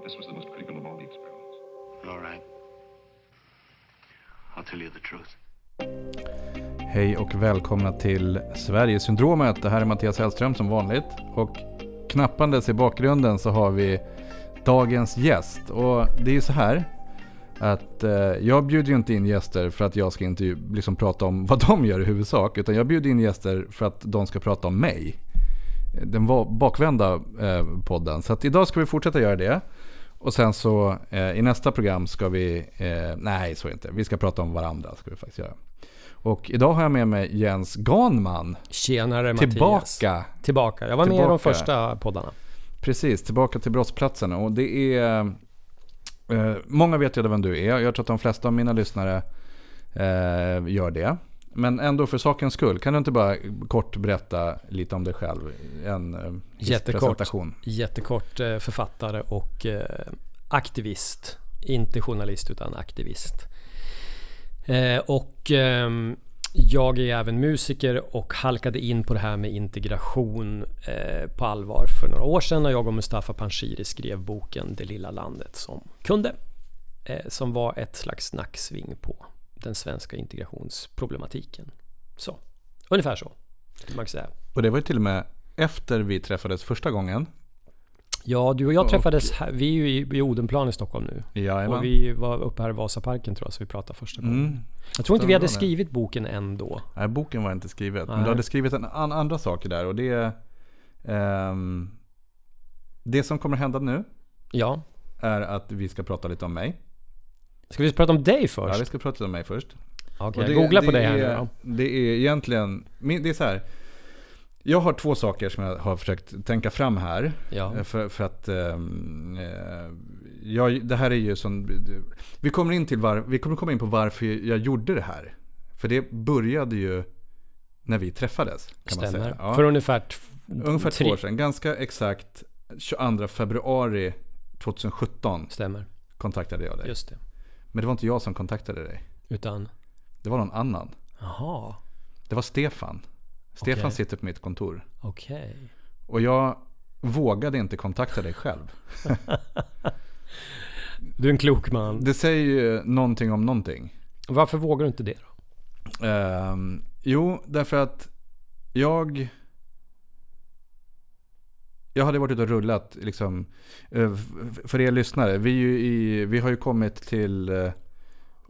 But this was the most critical of all the experiments. All right. I'll tell you the truth. Hej och välkomna till Sverigesyndromet. Det här är Mattias Hellström som vanligt. Och knappandes i bakgrunden så har vi dagens gäst. Och det är ju så här att eh, jag bjuder ju inte in gäster för att jag ska inte liksom prata om vad de gör i huvudsak. Utan jag bjuder in gäster för att de ska prata om mig. Den var bakvända eh, podden. Så att idag ska vi fortsätta göra det. Och sen så eh, i nästa program ska vi, eh, nej så är det inte, vi ska prata om varandra ska vi faktiskt göra. Och idag har jag med mig Jens Ganman. Tjenare Mattias. Tillbaka. Tillbaka. Jag var med i Tillbaka. de första poddarna. Precis, tillbaka till brottsplatsen. Och det är, eh, många vet ju vem du är. Jag tror att de flesta av mina lyssnare eh, gör det. Men ändå för sakens skull, kan du inte bara kort berätta lite om dig själv? En eh, Jättekort. presentation. Jättekort eh, författare och eh, aktivist. Inte journalist utan aktivist. Och ehm, jag är även musiker och halkade in på det här med integration på allvar för några år sedan när jag och Mustafa Panshiri skrev boken Det lilla landet som kunde. Som var ett slags snacksving på den svenska integrationsproblematiken. Så, ungefär så. Man säga. Och det var ju till och med efter vi träffades första gången. Ja, du och jag träffades här. Vi är ju i, i Odenplan i Stockholm nu. Jajamän. Och vi var uppe här i Vasaparken tror jag, så vi pratade första gången. Mm. Jag tror inte vi hade skrivit boken än då. Nej, boken var inte skrivet. Men du hade skrivit en an andra saker där. Och det ehm, det som kommer hända nu Ja. är att vi ska prata lite om mig. Ska vi prata om dig Ja, först? vi ska prata om mig först. Okej, jag googlar på dig här är, nu då. Det är egentligen, det är så här. Jag har två saker som jag har försökt tänka fram här. Ja. Eh, För, för att eh, jag, det här är ju som, vi kommer, in till var, vi kommer komma in på varför jag gjorde det här. För det började ju när vi träffades. Kan man Stämmer. säga. Ja. För ungefär... Ungefär tre- två år sedan, ganska exakt 22 februari 2017 Stämmer. kontaktade jag dig. Just det. Men det var inte jag som kontaktade dig. Utan... Det var någon annan. Jaha. Det var Stefan. Stefan Okej. sitter på mitt kontor. Okej. Och jag vågade inte kontakta dig själv. Du är en klok man. Det säger ju någonting om någonting. Varför vågar du inte det då? Ehm, jo, därför att jag... Jag hade varit ute och rullat liksom. eh, För er lyssnare, vi, i, vi har ju kommit till... eh,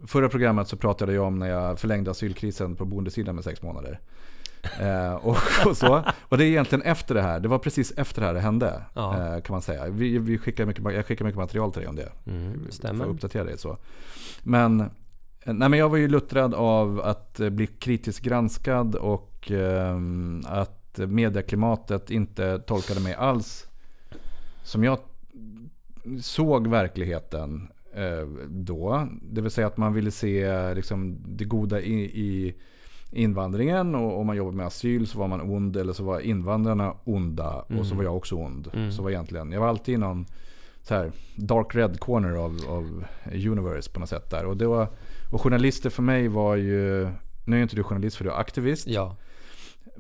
Förra programmet så pratade jag om när jag förlängde asylkrisen på boendesidan med sex månader. Eh, och, och så. Och det är egentligen efter det här. Det var precis efter det här det hände. Ja. Eh, kan man säga. Vi, vi skickar mycket, jag skickar mycket material till dig om det. Mm, För att stämmer. uppdatera dig så. Men, eh, nej, men jag var ju luttrad av att eh, bli kritiskt granskad och ehm, att medieklimatet inte tolkade mig alls som jag såg verkligheten eh, då. Det vill säga att man ville se liksom, det goda i, i invandringen och om man jobbar med asyl så var man ond eller så var invandrarna onda och så var jag också ond. Mm. Så var egentligen, jag var alltid i någon så här dark red corner av, av universe på något sätt där. Och, det var, och journalister för mig var ju, nu är inte du journalist för du är aktivist. Ja.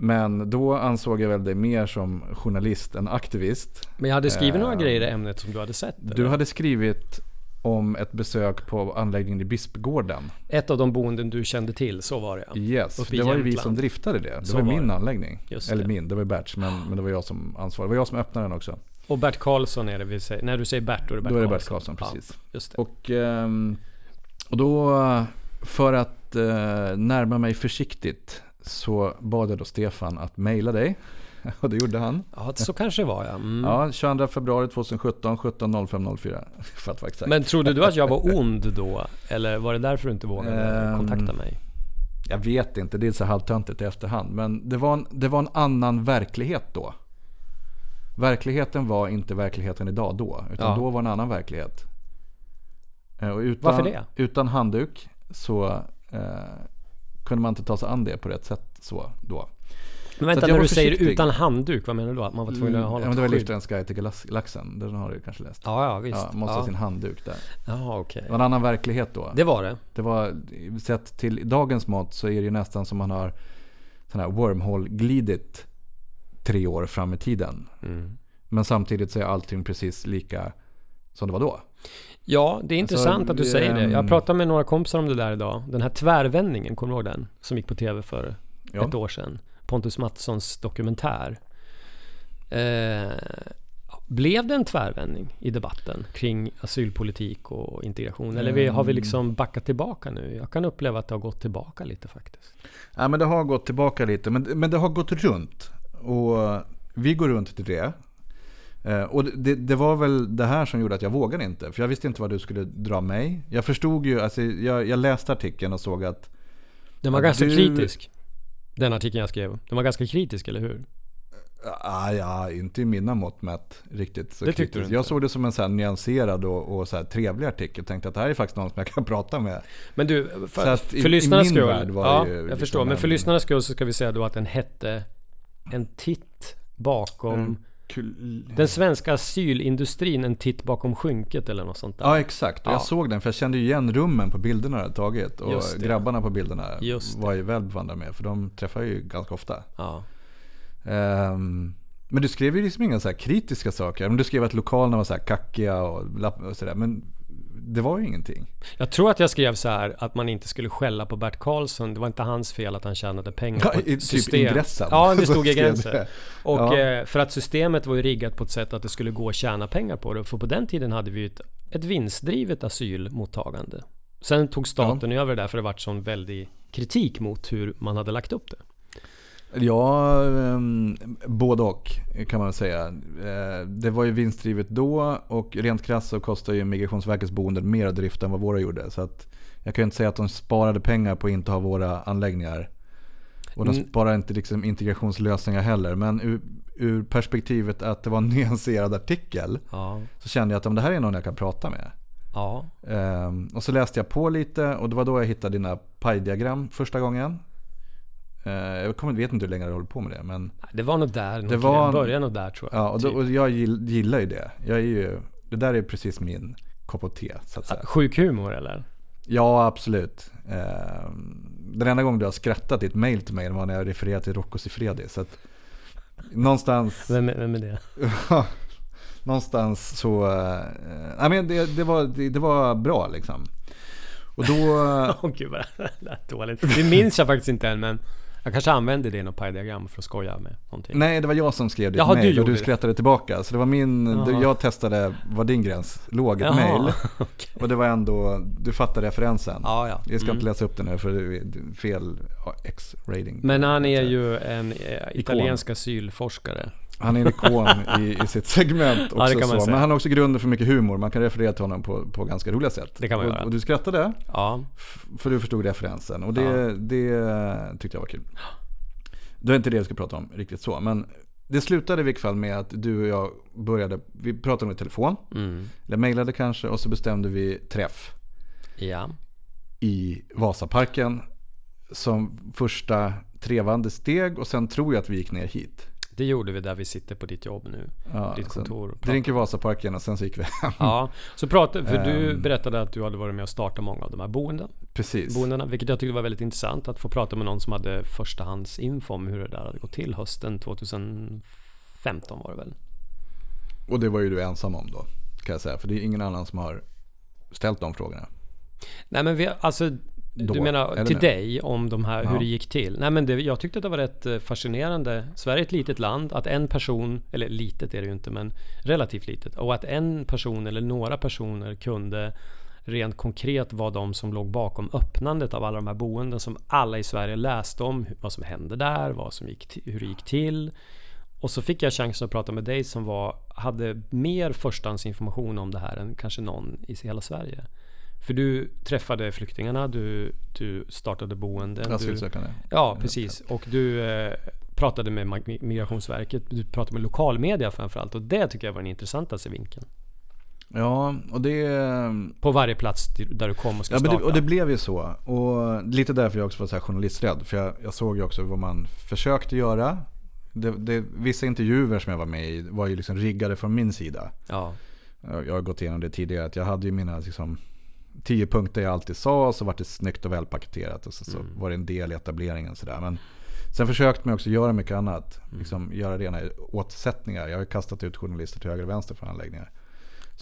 Men då ansåg jag väl dig mer som journalist än aktivist. Men jag hade skrivit några Ehm, grejer i ämnet som du hade sett? Du eller? hade skrivit om ett besök på anläggningen i Bispgården. Ett av de boenden du kände till, så var det ja. Yes, Uppe det var ju vi som driftade det. Det Så var, var min det. anläggning. Just Eller det. min, det var ju Berts, men, men det var jag som ansvarade. Det var jag som öppnade den också. Och Bert Karlsson är det vi säger. När du säger Bert, då är det Bert Då är det Bert Karlsson. Karlsson, precis. Ja, just det. Och, ehm, och då, för att eh, närma mig försiktigt, så bad jag då Stefan att mejla dig. Och det gjorde han. Ja, så kanske det var ja. Mm. Ja, 22 februari 2017, 17.05.04. För att vara exakt. Men trodde du att jag var ond då? Eller var det därför du inte vågade Ehm, kontakta mig? Jag vet inte, det är så halvtöntigt i efterhand. Men det var, en, det var en annan verklighet då. Verkligheten var inte verkligheten idag då. Utan Ja. då var en annan verklighet. Eh, Och utan, Varför det? Utan handduk så eh, kunde man inte ta sig an det på rätt sätt så då. Men vänta, när du säger försiktig. utan handduk, vad menar du då? Att man var tvungen att ha ja, något men det var? Livsfarens guide till galax- laxen. Den har du kanske läst. Ja, ja visst. Ja, måste ja. ha sin handduk där. Jaha, okej. Det var en annan verklighet då. Det var det. Det var, sett till dagens mått så är det ju nästan som man har sån här wormhole-glidit tre år fram i tiden. Mm. Men samtidigt så är allting precis lika som det var då. Ja, det är intressant Alltså, att du säger det. Jag pratade med några kompisar om det där idag. Den här tvärvändningen, kommer du ihåg den? Som gick på tv för Ja. ett år sedan. Pontus Mattssons dokumentär. Eh, blev det en tvärvändning i debatten kring asylpolitik och integration? Eller vi, har vi liksom backat tillbaka nu? Jag kan uppleva att det har gått tillbaka lite faktiskt. Ja, men det har gått tillbaka lite, men, men det har gått runt. Och vi går runt till det. Eh, och det, det var väl det här som gjorde att jag vågade inte. För jag visste inte vad du skulle dra mig. Jag förstod ju, alltså, jag, jag läste artikeln och såg att Den var ganska du- kritisk. Den artikeln jag skrev. Den var ganska kritisk, eller hur? Ah, ja, inte i mina mått mätt riktigt. Så Det tyckte kritiskt. du inte? Jag såg det som en så här nyanserad och, och så här trevlig artikel. Tänkte att det här är faktiskt någon som jag kan prata med. Men du, för, för lyssnarnas min skull. Ja, jag liksom förstår. Men för lyssnarnas skull så ska vi säga då att den hette En titt bakom Mm. Den svenska asylindustrin, en titt bakom skynket eller något sånt där. Ja exakt, och jag Ja. såg den för jag kände ju igen rummen på bilderna jag hade tagit. Och grabbarna på bilderna var ju väl bevandrade med för de träffar jag ju ganska ofta. Ja. Ehm, men du skrev ju liksom inga så kritiska saker. Men du skrev att lokalerna var så här kackiga och, och sådär. Men det var ju ingenting. Jag tror att jag skrev så här att man inte skulle skälla på Bert Karlsson. Det var inte hans fel att han tjänade pengar Ja, på i typ system. ingressen. Ja, det stod i gränsen. Och Ja. eh, för att systemet var ju riggat på ett sätt att det skulle gå att tjäna pengar på det. För på den tiden hade vi ju ett, ett vinstdrivet asylmottagande. Sen tog staten över det där för det vart sån väldig kritik mot hur man hade lagt upp det. Ja, um, både och kan man säga. Eh, det var ju vinstdrivet då och rent krasst så kostar ju Migrationsverkets boenden mer att drifta än vad våra gjorde. Så att jag kan ju inte säga att de sparade pengar på att inte ha våra anläggningar. Och de Mm. sparar inte liksom integrationslösningar heller. Men ur, ur perspektivet att det var en nyanserad artikel Ja. så kände jag att om det här är någon jag kan prata med. Ja. Ehm, och så läste jag på lite och det var då jag hittade dina pajdiagram första gången. Eh, jag kommer, vet inte hur länge du håller på med det. Men, Det var nog där. Det var- började nog där tror jag. ja, och, då, Typ. och jag gill- gillar ju det. Jag är ju, det där är precis min kopp och te så att säga. Sjuk humor eller? Ja, absolut. Ehm, den enda gången du har skrattat i ett mail till mig var när jag refererade till Rocco Siffredi. Så att någonstans... Vem, vem är det? Någonstans så, eh, nej men det, det, var, det, det var bra liksom. Och då, Åh gud vad det lät dåligt. Det minns jag faktiskt inte än men jag kanske använde det i något pajdiagram för att skoja med någonting. nej det var jag som skrev ditt Jaha, du mail och du det. skrattade tillbaka. Så det var min, Jaha. jag testade var din gräns låg, ett Jaha, mail. okej. Och det var ändå, du fattar referensen. Ja, ja. Jag ska Mm. inte läsa upp det nu för det är fel X-rating. Men han är ju en eh, italiensk asylforskare. Han är en ikon i, i sitt segment också. Ja, så. säga. Men han har också grunden för mycket humor. Man kan referera till honom på, på ganska roliga sätt. Det kan man och, göra. och du skrattade Ja. för du förstod referensen. Och det, Ja. det tyckte jag var kul. Det är inte det jag ska prata om riktigt så. Men det slutade i vilket fall med att du och jag började, vi pratade med telefon. Mm. Eller mejlade kanske och så bestämde vi träff Ja. i Vasaparken. Som första trevande steg och sen tror jag att vi gick ner hit. Det gjorde vi där vi sitter på ditt jobb nu. Ja, ditt kontor. Drink i Vasaparken och sen så gick vi hem. Ja, så prata, för du Ehm. berättade att du hade varit med och startat många av de här boenden, Precis. boendena, vilket jag tyckte var väldigt intressant att få prata med någon som hade förstahandsinfo om hur det där hade gått till hösten 2015 var det väl? Och det var ju du ensam om då. Kan jag säga. För det är ingen annan som har ställt de frågorna. Nej men vi, alltså Då, du menar till nu? dig om de här, hur Ja. det gick till? Nej men det, jag tyckte att det var rätt eh, fascinerande. Sverige är ett litet land, att en person, eller litet är det ju inte men relativt litet, och att en person eller några personer kunde rent konkret vara de som låg bakom öppnandet av alla de här boenden som alla i Sverige läste om, vad som hände där, vad som gick hur det gick till. Och så fick jag chansen att prata med dig som var, hade mer förstahandsinformation om det här än kanske någon i hela Sverige. För du träffade flyktingarna, du, du startade boenden. Du, Asylsökande. ja, precis. Och du eh, pratade med Migrationsverket, du pratade med lokalmedia framförallt. Och det tycker jag var den intressantaste vinkeln. Ja, och det... På varje plats där du kom och ska Ja, starta. det, och det blev ju så. Och lite därför jag också var så här journalisträdd. För jag, jag såg ju också vad man försökte göra. Det, det, vissa intervjuer som jag var med i var ju liksom riggade från min sida. Ja, Jag jag har gått igenom det tidigare. Att jag hade ju mina liksom, tio punkter jag alltid sa. Och så var det snyggt och välpaketerat. Och så, så Mm. var det en del i etableringen. Så där. Men sen försökte man också göra mycket annat. Mm. Liksom, göra rena åtsättningar. Jag har kastat ut journalister till höger och vänster från anläggningar.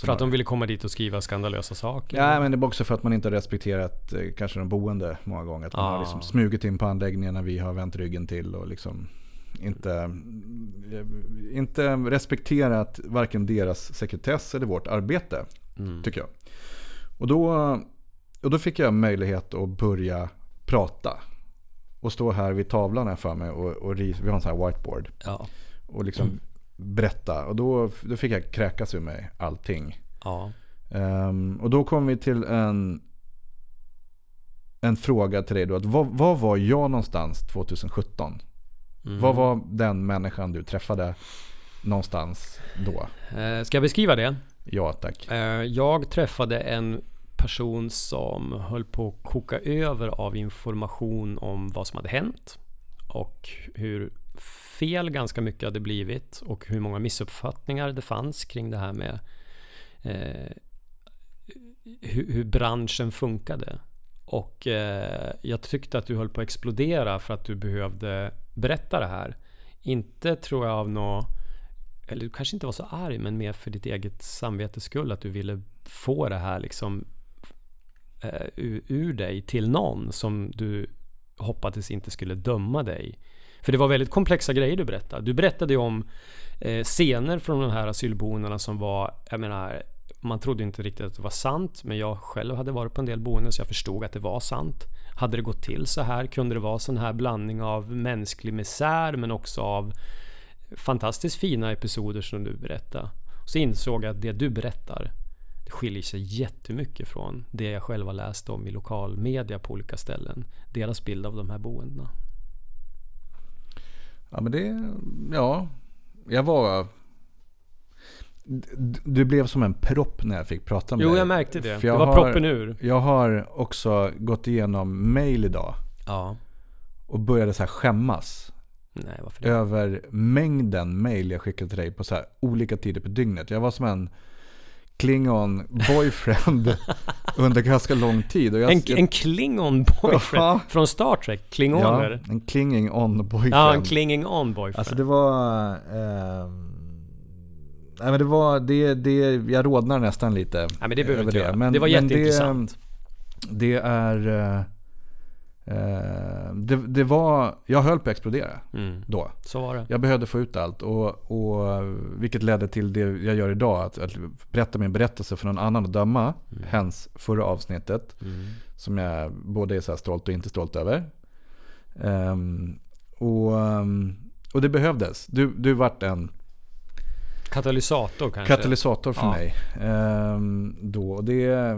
För att de ville komma dit och skriva skandalösa saker? Ja, men det är också för att man inte har respekterat eh, kanske de boende många gånger. Att man Ah. har liksom smugit in på anläggningen när vi har vänt ryggen till och liksom inte, eh, inte respekterat varken deras sekretess eller vårt arbete, Mm. tycker jag. Och då, och då fick jag möjlighet att börja prata. Och stå här vid tavlan här för mig och, och vi har en sån här whiteboard. Ja. Och liksom berätta. Och då, då fick jag kräkas ur mig allting. Ja. Ehm, och då kom vi till en, en fråga till dig då. Att vad, vad var jag någonstans 2017? Mm. Vad var den människan du träffade någonstans då? Eh, Ska jag beskriva det? Ja tack. Eh, jag träffade en person som höll på att koka över av information om vad som hade hänt och hur fel ganska mycket hade blivit och hur många missuppfattningar det fanns kring det här med eh, hur, hur branschen funkade. Och eh, jag tyckte att du höll på att explodera för att du behövde berätta det här. Inte tror jag av något eller du kanske inte var så arg, men mer för ditt eget samvetes skull, att du ville få det här liksom eh, ur, ur dig till någon som du hoppades inte skulle döma dig. För det var väldigt komplexa grejer du berättade. Du berättade ju om eh, scener från de här asylboendena som var, jag menar, man trodde inte riktigt att det var sant, men jag själv hade varit på en del boenden så jag förstod att det var sant. Hade det gått till så här? Kunde det vara sån här blandning av mänsklig misär men också av fantastiskt fina episoder som du berättar. Så insåg jag att det du berättar det skiljer sig jättemycket från det jag själv har läst om i lokalmedia på olika ställen. Deras bild av de här boendena. Ja men det, ja. Jag var... Du blev som en propp när jag fick prata med Jo, dig. jag märkte det. För Det jag var har- proppen ur. Jag har också gått igenom mail idag. Ja. Och började så här skämmas. Nej, varför det? över mängden mail jag skickade till dig på så här olika tider på dygnet. Jag var som en Klingon boyfriend under ganska lång tid. Jag, En, en Klingon boyfriend Ja. från Star Trek. ja, Klingoner. en klinging on boyfriend. Ja, en Klinging on boyfriend. Alltså det var... ehm, nej men det var, det, det, jag rodnar nästan lite. Nej, men det behöver över inte göra. Men- det var jätteintressant. Det, det är... eh, det, det var, jag höll på att explodera Mm. då. Så var det. Jag behövde få ut allt och, och vilket ledde till det jag gör idag. Att, att berätta min berättelse för någon annan att döma. Hens förra avsnittet. Mm. Som jag både är så stolt och inte stolt över. Ehm, och, ehm, och det behövdes. Du, du vart en Katalysator kanske? katalysator för Ja. mig. Ehm, då. Det är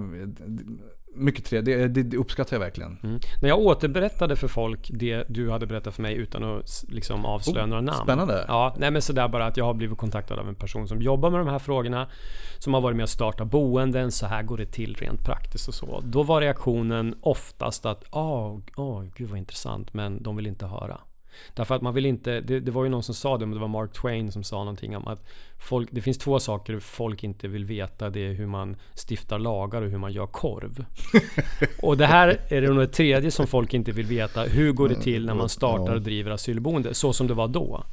mycket trevligt. Det, det, det uppskattar jag verkligen. Mm. När jag återberättade för folk det du hade berättat för mig utan att liksom avslöja Oh, några namn. spännande. Ja, nej men sådär bara att jag har blivit kontaktad av en person som jobbar med de här frågorna. Som har varit med att starta boenden. Så här går det till rent praktiskt och så. Då var reaktionen oftast att åh, oh, gud vad intressant. Men de vill inte höra. Därför att man vill inte, det, det var ju någon som sa det, men det var Mark Twain som sa någonting om att folk, det finns två saker folk inte vill veta. Det är hur man stiftar lagar och hur man gör korv. Och det här är det nog tredje som folk inte vill veta. Hur går det till när man startar och driver asylboende? Så som det var då.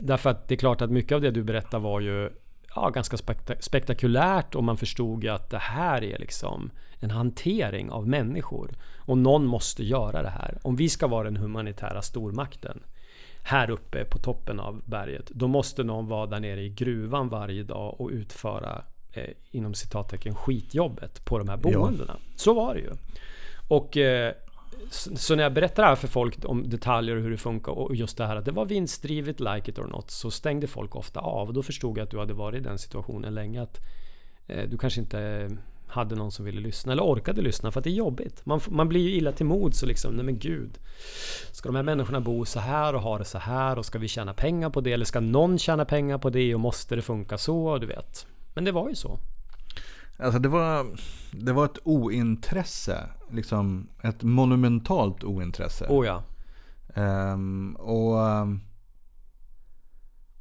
Därför att det är klart att mycket av det du berättar var ju ja, ganska spekta- spektakulärt och man förstod ju att det här är liksom en hantering av människor. Och någon måste göra det här. Om vi ska vara den humanitära stormakten här uppe på toppen av berget, då måste någon vara där nere i gruvan varje dag och utföra eh, inom citattecken skitjobbet på de här Ja. boendena. Så var det ju. Och eh, så så när jag berättar det här för folk om detaljer och hur det funkar och just det här att det var vinstdrivet, like it or not, så stängde folk ofta av. Och då förstod jag att du hade varit i den situationen länge. Att eh, du kanske inte hade någon som ville lyssna eller orkade lyssna för att det är jobbigt. Man, man blir ju illa till mods och liksom, nej men gud. Ska de här människorna bo så här och ha det så här och ska vi tjäna pengar på det? Eller ska någon tjäna pengar på det och måste det funka så? Du vet. Men det var ju så. Alltså det var, det var ett ointresse. Liksom ett monumentalt ointresse. Oh ja. Ehm, och ehm,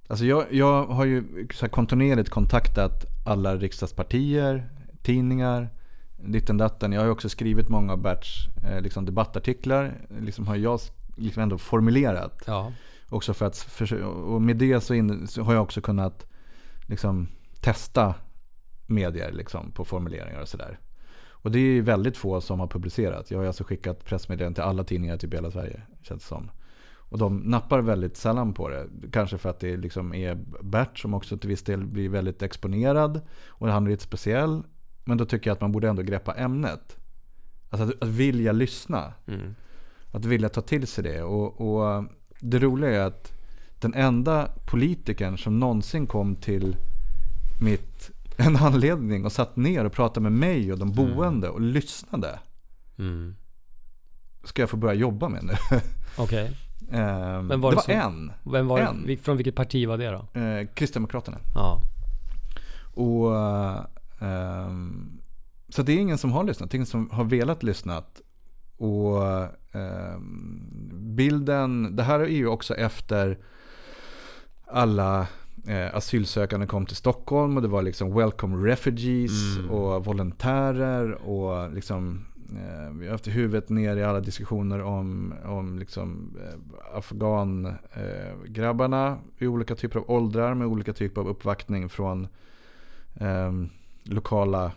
Alltså jag, jag har ju så kontinuerligt kontaktat alla riksdagspartier, tidningar, ditten datten. Jag har ju också skrivit många av Berts eh, liksom debattartiklar. Liksom har jag liksom ändå formulerat. Ja. Också för att, och med det så, in, så har jag också kunnat liksom testa medier liksom, på formuleringar och sådär. Och det är ju väldigt få som har publicerat. Jag har alltså skickat pressmeddelanden till alla tidningar typ i hela Sverige. Känns som. Och de nappar väldigt sällan på det. Kanske för att det liksom är Bert som också till viss del blir väldigt exponerad. Och han är lite speciell. Men då tycker jag att man borde ändå greppa ämnet. Alltså att, att vilja lyssna. Mm. Att vilja ta till sig det. Och, och det roliga är att den enda politikern som någonsin kom till mitt, en anledning och satt ner och pratade med mig och de boende och lyssnade. Mm. Ska jag få börja jobba med nu. Okej. Men var det var så- en. Vem var En. det? Från vilket parti var det då? Eh, Kristdemokraterna. Ja. Och, ehm, så det är ingen som har lyssnat. Det är ingen som har velat lyssna. Och ehm, bilden, det här är ju också efter alla eh, asylsökande kom till Stockholm och det var liksom welcome refugees Mm. och volontärer och liksom eh, vi har haft huvudet ner i alla diskussioner om, om liksom eh, afghan-grabbarna i olika typer av åldrar med olika typer av uppvaktning från eh, lokala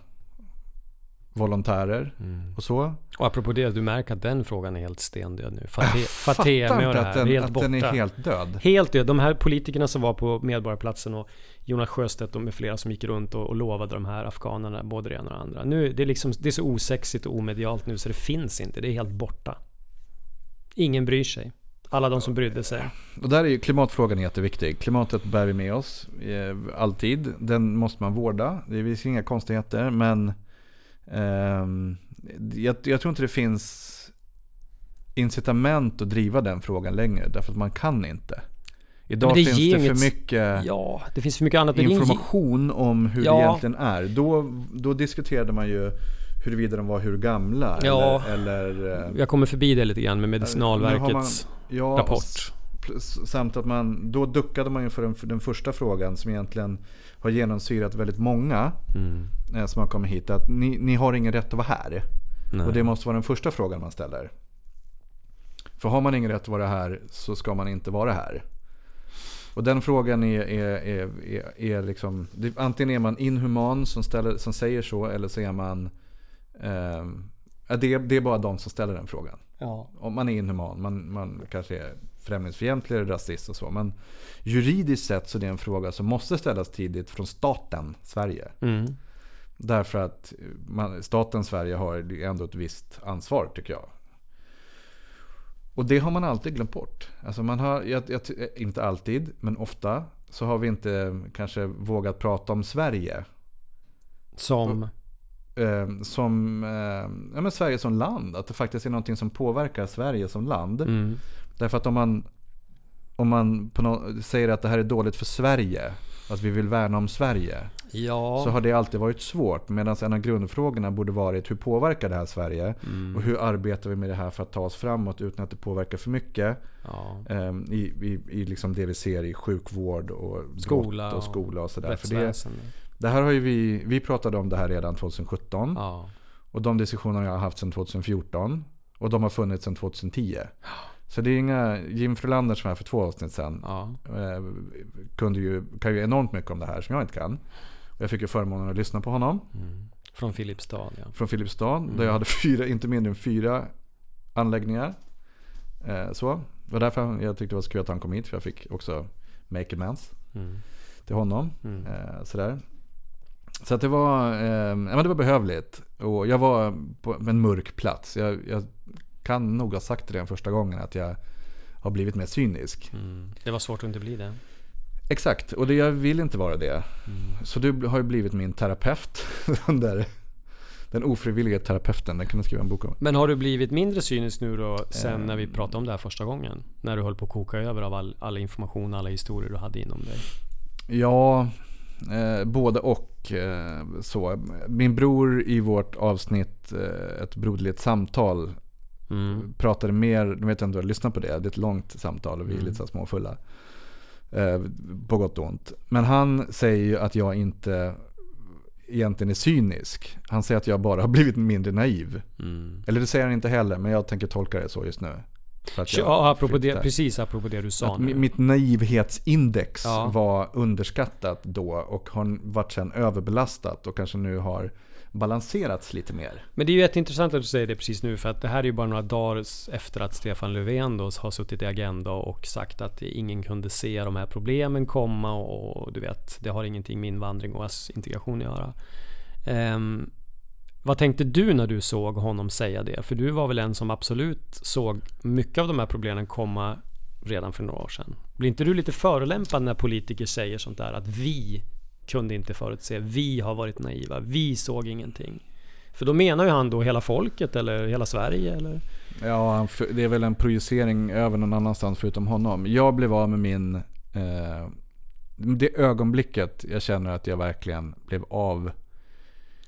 volontärer Mm. och så. Och apropå det, du märker att den frågan är helt stendöd nu. Faté, Fattar Fateme och inte att, den, helt att borta. den är helt död. Helt död. De här politikerna som var på Medborgarplatsen och Jonas Sjöstedt och med flera som gick runt och, och lovade de här afghanerna både det ena och det andra. Nu, det, är liksom, det är så osexigt och omedialt nu så det finns inte. Det är helt borta. Ingen bryr sig. Alla de som brydde sig. Och där är ju klimatfrågan jätteviktig. Klimatet bär vi med oss eh, alltid. Den måste man vårda. Det finns inga konstigheter. Men jag, jag tror inte det finns incitament att driva den frågan längre. Därför att man kan inte. Idag det finns det inget- för mycket Ja, det finns för mycket annat. Är ingen- information om hur Ja. det egentligen är. Då, då diskuterade man ju huruvida de var hur gamla. Ja. Eller, eller, eh, Jag kommer förbi det lite grann med Medicinalverkets man- ja, rapport. Samt att man, då duckade man ju för den, för den första frågan som egentligen har genomsyrat väldigt många Mm. eh, som har kommit hit. Att ni, ni har ingen rätt att vara här. Nej. Och det måste vara den första frågan man ställer. För har man ingen rätt att vara här så ska man inte vara här. Och den frågan är, är, är, är, är liksom, det, antingen är man inhuman som, ställer, som säger så eller så är man, eh, ja, det, det är bara de som ställer den frågan Ja. om man är inhuman, man, man kanske är främlingsfientlig eller rasist och så. Men juridiskt sett så är det en fråga som måste ställas tidigt från staten Sverige. Mm. Därför att man, staten Sverige har ändå ett visst ansvar tycker jag. Och det har man alltid glömt bort. Alltså man har, jag, jag, inte alltid, men ofta så har vi inte kanske vågat prata om Sverige. Som... Eh, som eh, ja, men Sverige som land. Att det faktiskt är någonting som påverkar Sverige som land. Mm. Därför att om man, om man nå- säger att det här är dåligt för Sverige, att vi vill värna om Sverige, Ja. så har det alltid varit svårt. Medan en av grundfrågorna borde varit hur påverkar det här Sverige? Mm. Och hur arbetar vi med det här för att ta oss framåt utan att det påverkar för mycket? ja. ehm, I, i, i liksom det vi ser i sjukvård och Skola och skola och sådär. För det, det här har ju vi, vi pratade om det här redan 2017. Ja. Och de diskussionerna jag har haft sedan 2014. Och de har funnits sedan 2010. Så det är inga, Jim Frölander som här för två avsnitt sedan Ja. eh, kunde ju, kan ju enormt mycket om det här som jag inte kan. Och jag fick ju förmånen att lyssna på honom Mm. Från Filipstad ja. från Filipstad. Där jag hade fyra, inte mindre än fyra anläggningar. Eh, så. Det var därför jag tyckte det var så kul att han kom hit. För jag fick också make amends Mm. till honom. Mm. Eh, sådär. Så att det var, eh, ja, men det var behövligt. Och jag var på en mörk plats. Jag, jag kan nog ha sagt det den första gången att jag har blivit mer cynisk. Mm. Det var svårt att inte bli det. Exakt, och det, jag vill inte vara det. Mm. Så du har ju blivit min terapeut. Den, där, den ofrivilliga terapeuten, den kan du skriva en bok om. Men har du blivit mindre cynisk nu då sen när vi Ehm. pratade om det här första gången? När du höll på att koka över av all, all information, alla historier du hade inom dig? Ja, eh, både och. Eh, så. Min bror i vårt avsnitt eh, Ett broderligt samtal Mm. pratade mer, nu vet jag inte om du har lyssnat på det, det är ett långt samtal och vi är Mm. lite så småfulla. Eh, på gott och ont. Men han säger ju att jag inte egentligen är cynisk. Han säger att jag bara har blivit mindre naiv. Mm. Eller det säger han inte heller, men jag tänker tolka det så just nu. Ja, apropå det, precis apropå det du sa Att nu. mi- mitt naivhetsindex Ja. var underskattat då och har varit sen överbelastat och kanske nu har balanserats lite mer. Men det är ju jätteintressant att du säger det precis nu för att det här är ju bara några dagar efter att Stefan Löfven då har suttit i Agenda och sagt att ingen kunde se de här problemen komma och du vet, det har ingenting med invandring och integration att göra. Um, vad tänkte du när du såg honom säga det? För du var väl en som absolut såg mycket av de här problemen komma redan för några år sedan. Blir inte du lite förolämpad när politiker säger sånt där att vi kunde inte förutse, vi har varit naiva, vi såg ingenting. För då menar ju han då hela folket eller hela Sverige eller? Ja, det är väl en projicering över någon annanstans förutom honom. Jag blev av med min... Eh, det ögonblicket jag känner att jag verkligen blev av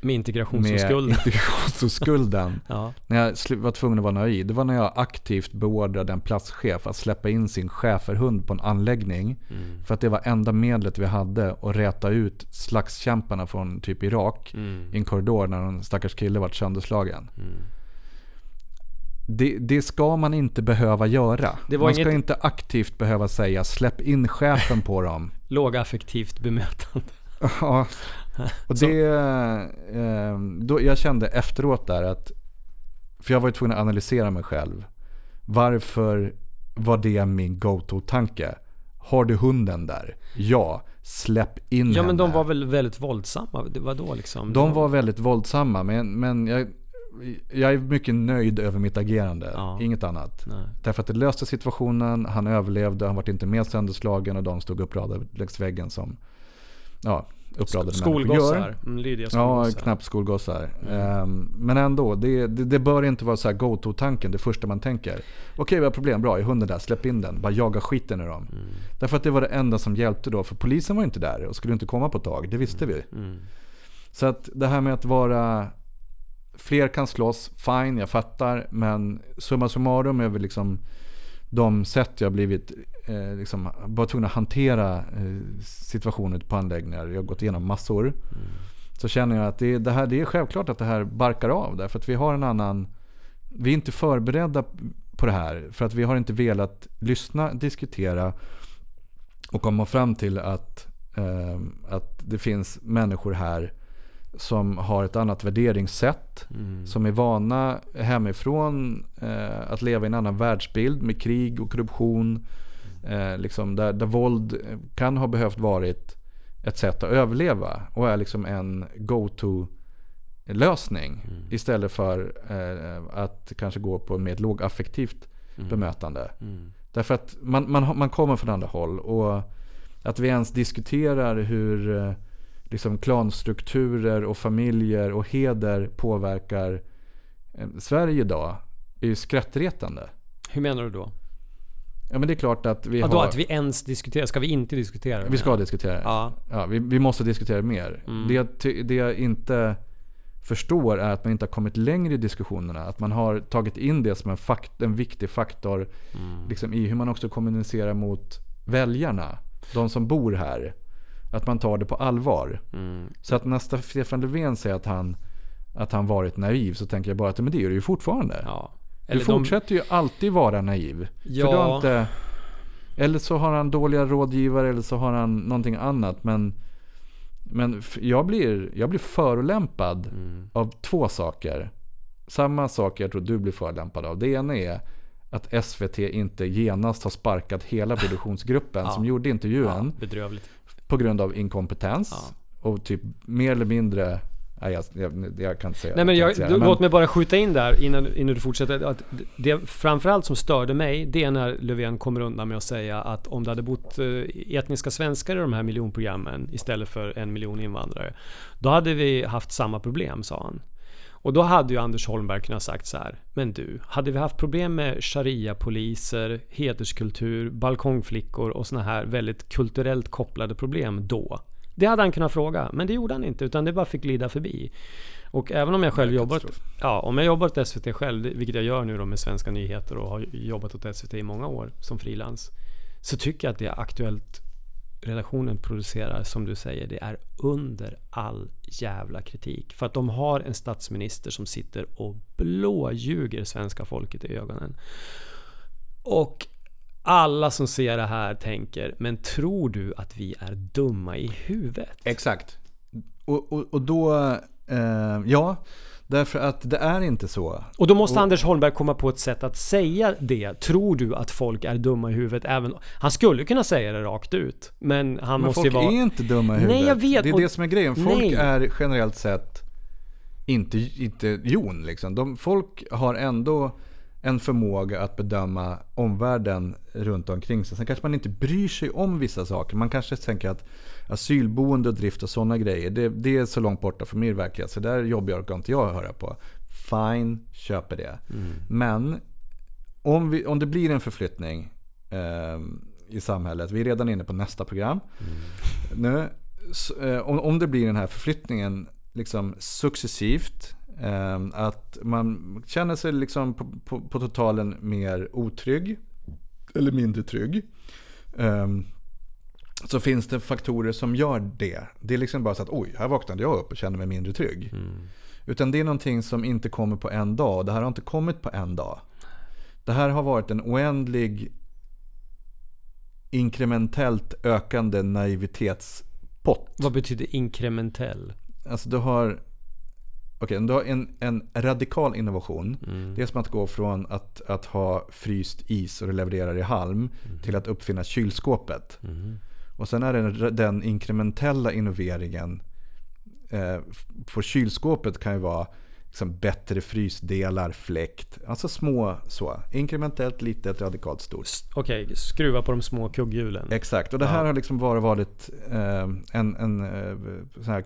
med med integrationsskuld. integrationsskulden. Ja. När jag var tvungen att vara naiv. Det var när jag aktivt beordrade en platschef att släppa in sin schäferhund på en anläggning. Mm. För att det var enda medlet vi hade att räta ut slagskämparna från typ Irak Mm. i en korridor när en stackars kille vart sönderslagen. Mm. Det, det ska man inte behöva göra. Man ska inget- inte aktivt behöva säga släpp in chefen på dem. Lågaffektivt bemötande. Ja, och det... Eh, då jag kände efteråt där att... För jag var ju tvungen att analysera mig själv. Varför var det min go-to-tanke? Har du hunden där? Ja, släpp in Ja henne. men de var väl väldigt våldsamma? Det var då liksom? De var väldigt våldsamma, men, men jag, jag är mycket nöjd över mitt agerande. Ja. Inget annat. Nej. Därför att det löste situationen, han överlevde, han var inte mer sönderslagen och de stod uppradade längs väggen som ja, uppradade. Skolgossar. Mm, lydiga Ja, knappt skolgossar. Mm. Ehm, men ändå, det, det, det bör inte vara så här go-to-tanken, det första man tänker. Okej, vi har problem, bra, är hunden där, släpp in den, bara jaga skiten ur dem. Mm. Därför att det var det enda som hjälpte då, för polisen var inte där och skulle inte komma på ett tag, det visste vi. Mm. Så att det här med att vara Fler kan slåss, fine, jag fattar. Men summa summarum är väl liksom de sätt jag blivit eh, liksom, bara tvungen att hantera eh, situationer på anläggningar. Jag har gått igenom massor. Så känner jag att det, det, här, det är självklart att det här barkar av. Därför att vi har en annan... Vi är inte förberedda på det här. För att vi har inte velat lyssna, diskutera och komma fram till att, eh, att det finns människor här som har ett annat värderingssätt. Mm. Som är vana hemifrån eh, att leva i en annan världsbild med krig och korruption. Eh, liksom där, där våld kan ha behövt varit ett sätt att överleva och är liksom en go-to lösning. Mm. Istället för eh, att kanske gå på ett lågaffektivt Mm. bemötande. Mm. Därför att man, man, man kommer från andra håll. Och att vi ens diskuterar hur eh, liksom klanstrukturer och familjer och heder påverkar eh, Sverige idag är ju skrattretande. Hur menar du då? Ja men det är klart att vi Ja, då har... att vi ens diskuterar, ska vi inte diskutera det? vi ska diskutera det. Ja. Ja, vi, vi måste diskutera det mer. Mm. Det, jag det jag inte förstår är att man inte har kommit längre i diskussionerna. Att man har tagit in det som en, fakt, en viktig faktor Mm. liksom, i hur man också kommunicerar mot väljarna. De som bor här. Att man tar det på allvar. Mm. Så att när Stefan Löfven säger att han, att han varit naiv så tänker jag bara att men det är du ju fortfarande. Ja. Du fortsätter ju alltid vara naiv. Ja. För du har inte, eller så har han dåliga rådgivare eller så har han någonting annat. Men, men jag, blir, jag blir förolämpad Mm. av två saker. Samma sak jag tror du blir förolämpad av. Det ena är att SVT inte genast har sparkat hela produktionsgruppen Ja. som gjorde intervjun Ja, bedrövligt. på grund av inkompetens. Ja. Och typ mer eller mindre... Nej, jag, jag, jag kan inte säga Nej men, jag säga det, låt mig bara skjuta in där innan, innan du fortsätter. Att det framförallt som störde mig, det är när Löfven kommer undan med att säga att om det hade bott eh, etniska svenskar i de här miljonprogrammen istället för en miljon invandrare. Då hade vi haft samma problem, sa han. Och då hade ju Anders Holmberg kunnat sagt så här. Men du, hade vi haft problem med sharia-poliser, hederskultur, balkongflickor och såna här väldigt kulturellt kopplade problem då? Det hade han kunnat fråga, men det gjorde han inte, utan det bara fick glida förbi. Och även om jag själv är jobbar ja, om jag jobbar åt SVT själv, vilket jag gör nu då med Svenska nyheter och har jobbat åt SVT i många år som frilans. Så tycker jag att det Aktuellt redaktionen producerar, som du säger, det är under all jävla kritik. För att de har en statsminister som sitter och blåljuger svenska folket i ögonen. Och alla som ser det här tänker, men tror du att vi är dumma i huvudet? Exakt. Och, och, och då, eh, ja, därför att det är inte så. Och då måste Anders Holmberg komma på ett sätt att säga det. Tror du att folk är dumma i huvudet? Även, han skulle kunna säga det rakt ut. Men han Men måste folk ju vara... är inte dumma i huvudet. Nej, jag vet. Det är Och- det som är grejen. Folk Nej. är generellt sett inte, inte jon liksom. De, folk har ändå en förmåga att bedöma omvärlden runt omkring sig. Sen kanske man inte bryr sig om vissa saker. Man kanske tänker att asylboende och drift och sådana grejer, det, det är så långt borta från min verklighet. Så där jobbar orkar inte jag höra på. Fine, köper det. Men om, vi, om det blir en förflyttning eh, i samhället, vi är redan inne på nästa program. Nu, s- eh, om, om det blir den här förflyttningen liksom successivt, att man känner sig liksom på, på, på totalen mer otrygg, eller mindre trygg. eh, så finns det faktorer som gör det. Det är liksom bara så att oj, här vaknade jag upp och kände mig mindre trygg. Utan det är någonting som inte kommer på en dag. Det här har inte kommit på en dag. Det här har varit en oändlig inkrementellt ökande naivitetspott. Vad betyder inkrementell? Alltså du har, okej, du har en, en radikal innovation. Det är som att gå från att, att ha fryst is och det levererar i halm till att uppfinna kylskåpet. Och sen är det den, inkrementella innoveringen eh, på kylskåpet kan ju vara liksom bättre frysdelar, fläkt. Alltså små så. Inkrementellt, litet, radikalt stort. Okej, skruva på de små kugghjulen. Exakt, och det här har liksom bara varit eh, en, en eh, sån här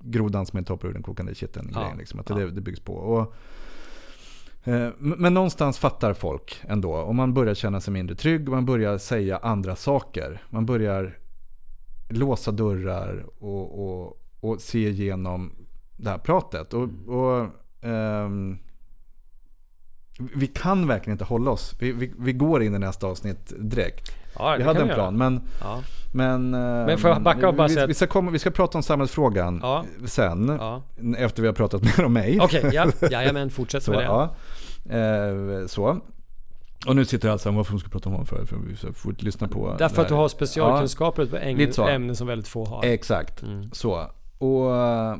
grodan som är toppar ur den kokande kitteln. Ja. grejen, Liksom, att Ja. det, det byggs på. Och, eh, men någonstans fattar folk ändå. Och man börjar känna sig mindre trygg. Man börjar säga andra saker. Man börjar låsa dörrar och, och, och se igenom det här pratet. Och, och, ehm, vi kan verkligen inte hålla oss. Vi, vi, vi går in i nästa avsnitt direkt. Ja, Vi hade en plan, men... Ja. Men, eh, Men får jag backa och bara vi, vi, ska komma, vi ska prata om samhällsfrågan Ja. sen. Ja. Efter vi har pratat mer om mig. Okej, ja. Jajamän, fortsätt Så, med det. ja. Eh, så. Och nu sitter alltså varför de ska prata om honom för, för vi får lyssna på Därför att du här. har specialkunskaper på lite så. ämnen, som väldigt få har. Ja, exakt, Mm. så. Och eh,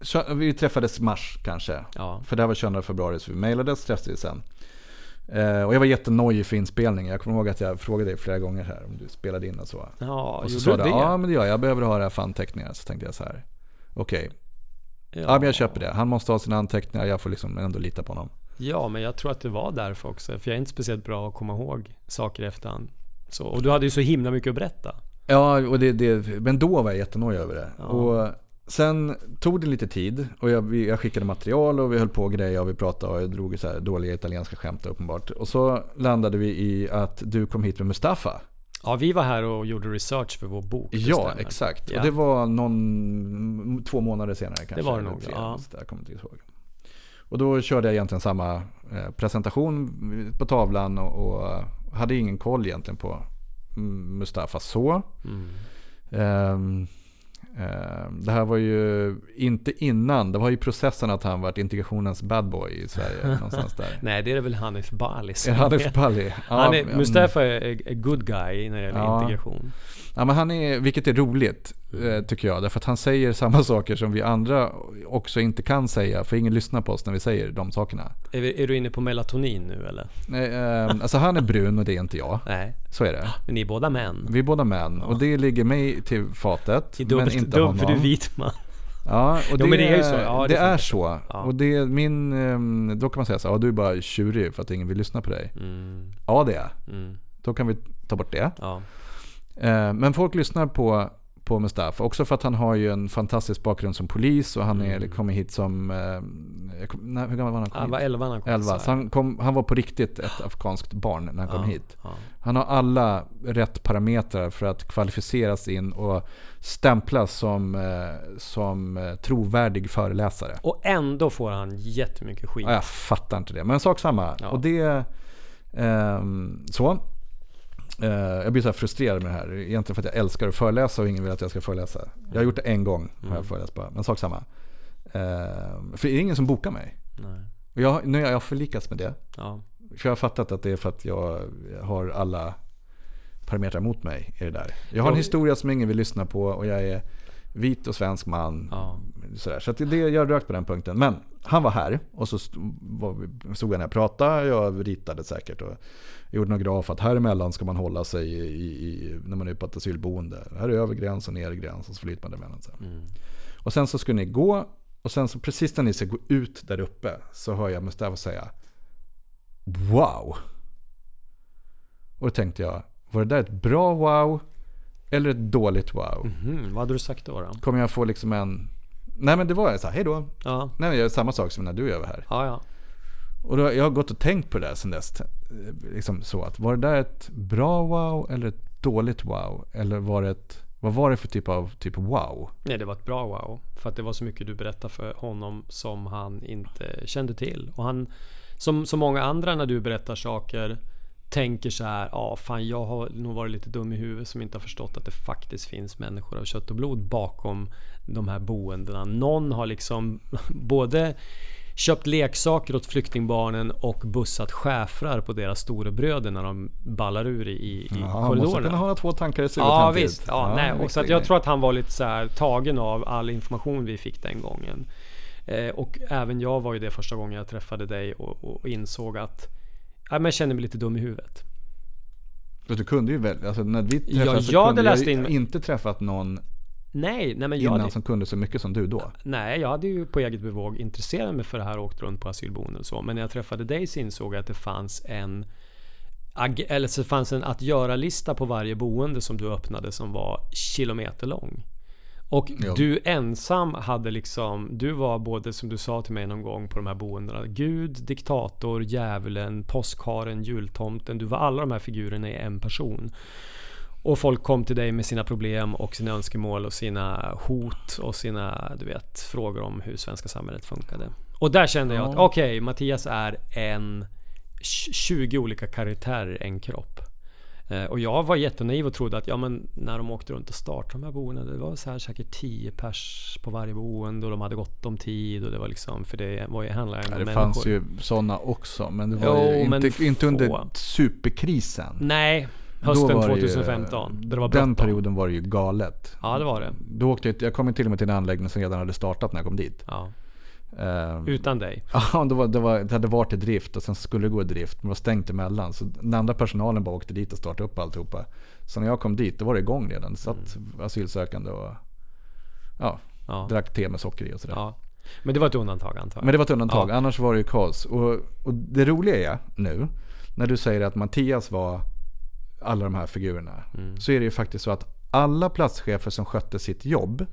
så, vi träffades mars kanske. Ja. För det här var 22 februari så vi mejlades, träffades sen. Eh, och jag var jättenojig för inspelningen. Jag kommer ihåg att jag frågade dig flera gånger här om du spelade in och så. Ja, och så sa du det? ja men det gör jag, jag behöver ha det här för anteckningar. Så tänkte jag så här, okej, ja. men jag köper det. Han måste ha sina anteckningar, jag får liksom ändå lita på honom. Ja, men jag tror att det var därför också. För jag är inte speciellt bra att komma ihåg saker i efterhand. Så, och du hade ju så himla mycket att berätta. Ja, och det, det, men då var jag jättenojig över det. Ja. Och sen tog det lite tid och jag, jag skickade material och vi höll på och grejer och vi pratade och jag drog så här dåliga italienska skämt uppenbart. Och så landade vi i att du kom hit med Mustafa. Ja, vi var här och gjorde research för vår bok. det Ja, stämmer. exakt. Ja. Och det var någon, två månader senare kanske. var det nog, tre, ja. så där, kommer inte ihåg. Och då körde jag egentligen samma eh, presentation på tavlan och, och eh, hade ingen koll egentligen på Mustafa så. Mm. Ehm, det här var ju inte innan, det var ju processen att han varit integrationens bad boy i Sverige. någonstans där. Nej, det är väl Hanif Bali som Hanif är- Bali. Ja, Han är. Mustafa är, är good guy när det gäller Ja. integration. Ja, men han är, vilket är roligt eh, tycker jag. Därför att han säger samma saker som vi andra också inte kan säga. För ingen lyssnar på oss när vi säger de sakerna. Är, vi- är du inne på melatonin nu eller? Nej, ehm, alltså han är brun och det är inte jag. Nej, Så är det. men ni är båda män. Vi är båda män och det ligger mig till fatet. I dubbelt, men inte dubbelt, honom. för du är vit man. Ja, och det, Jo, men det är ju så. Ja, det, det är så. Ja. Och det är min, ehm, då kan man säga så ja, du är bara tjurig för att ingen vill lyssna på dig. Mm, Ja, det är mm, Då kan vi ta bort det. ja. Eh, Men folk lyssnar på, på Mustafa. Också för att han har ju en fantastisk bakgrund som polis och han är, Mm. kommer hit som... eh, kom- Nej, hur gammal var han? när Han var hit? 11 när han kom. 11. Så han, kom, han var på riktigt ett afghanskt barn när han kom ja, hit. Ja. Han har alla rätt parametrar för att kvalificeras in och stämplas som, eh, som trovärdig föreläsare. Och ändå får han jättemycket skit. Ja, jag fattar inte det. Men sak samma. Ja. Och det... ehm, så. Eh, jag blir så frustrerad med det här. Egentligen för att jag älskar att föreläsa och ingen vill att jag ska föreläsa. Jag har gjort det en gång. Har Mm. jag föreläst bara. Men sak samma. Ehm, för det är ingen som bokar mig. Nej. Och jag, nu har jag förlikats med det. Ja. För jag har fattat att det är för att jag har alla parametrar mot mig i det där. Jag har en historia som ingen vill lyssna på och jag är vit och svensk man. Ja. Sådär. Så det, jag rökt på den punkten. Men han var här och så stod jag när jag pratade. Jag ritade säkert och gjorde några graf att här emellan ska man hålla sig i, i, när man är på ett asylboende. Här är över gräns och ner gräns och så flyter man däremellan. Mm. Och sen så skulle ni gå och sen så precis när ni ska gå ut där uppe så hör jag Mustafa säga Wow! Och då tänkte jag, var det där ett bra wow eller ett dåligt wow? Mhm, vad hade du sagt då? då? Kommer jag få liksom en... Nej men det var så här, hej då. Ja, Nej jag gör samma sak som när du gör här. ja, ja. Och då, jag har gått och tänkt på det där sen dess. Eh, Liksom så att, var det där ett bra wow eller ett dåligt wow? Eller var det ett, vad var det för typ av typ wow? Nej, det var ett bra wow. För att det var så mycket du berättade för honom som han inte kände till. Och han, som så många andra när du berättar saker, tänker så här, ja fan jag har nog varit lite dum i huvudet som inte har förstått att det faktiskt finns människor av kött och blod bakom de här boendena. Någon har liksom både köpt leksaker åt flyktingbarnen och bussat schäfrar på deras storebröder när de ballar ur i, i Ja, man måste korridorerna. kunna ha två tankar i huvudet Ja visst. Ja, nej, och så jag tror att han var lite så här tagen av all information vi fick den gången. Eh, och även jag var ju det första gången jag träffade dig och, och insåg att ja, men jag kände mig lite dum i huvudet. För Du kunde ju väl, alltså när vi Ja, träffades så jag hade läst in- inte träffat någon Nej, nej men jag innan hade, som kunde så mycket som du då. nej, jag hade ju på eget bevåg intresserat mig för det här och åkt runt på asylboenden och så. Men när jag träffade dig så insåg jag att det fanns en eller så fanns en att göra-lista på varje boende som du öppnade som var kilometerlång. Och Ja. du ensam hade liksom, du var både som du sa till mig någon gång på de här boendena, Gud, diktator, djävulen, påskharen, jultomten. Du var alla de här figurerna i en person. Och folk kom till dig med sina problem och sina önskemål och sina hot och sina, du vet, frågor om hur svenska samhället funkade. Och där kände jag att okej, Mattias är en 20 olika karaktärer i en kropp. Eh, Och jag var jättenaiv och trodde att ja, men när de åkte runt och startade de här boendena, det var så här säkert 10 pers på varje boende och de hade gott om tid och det var liksom, för det var ju handlade om det människor. fanns ju sådana också, men det var Jo, ju inte, inte under superkrisen. Nej, hösten var det ju- 2015. där det var den perioden var det ju galet. Ja, det var det. Då åkte jag, jag kom till och med till en anläggning som redan hade startat när jag kom dit. Ja. Ehm, Utan dig. Ja, det, var, det, var, det hade varit i drift och sen skulle det gå i drift. Men det var stängt emellan. Så den andra personalen bara åkte dit och startade upp alltihopa. Så när jag kom dit, då var det igång redan. Det satt asylsökande och ja, Ja. drack te med socker i och sådär. ja. Men det var ett undantag antar jag. Men det var ett undantag, Ja. annars var det ju kaos. Och, och det roliga är nu, när du säger att Mattias var alla de här figurerna. Mm. Så är det ju faktiskt så att alla platschefer som skötte sitt jobb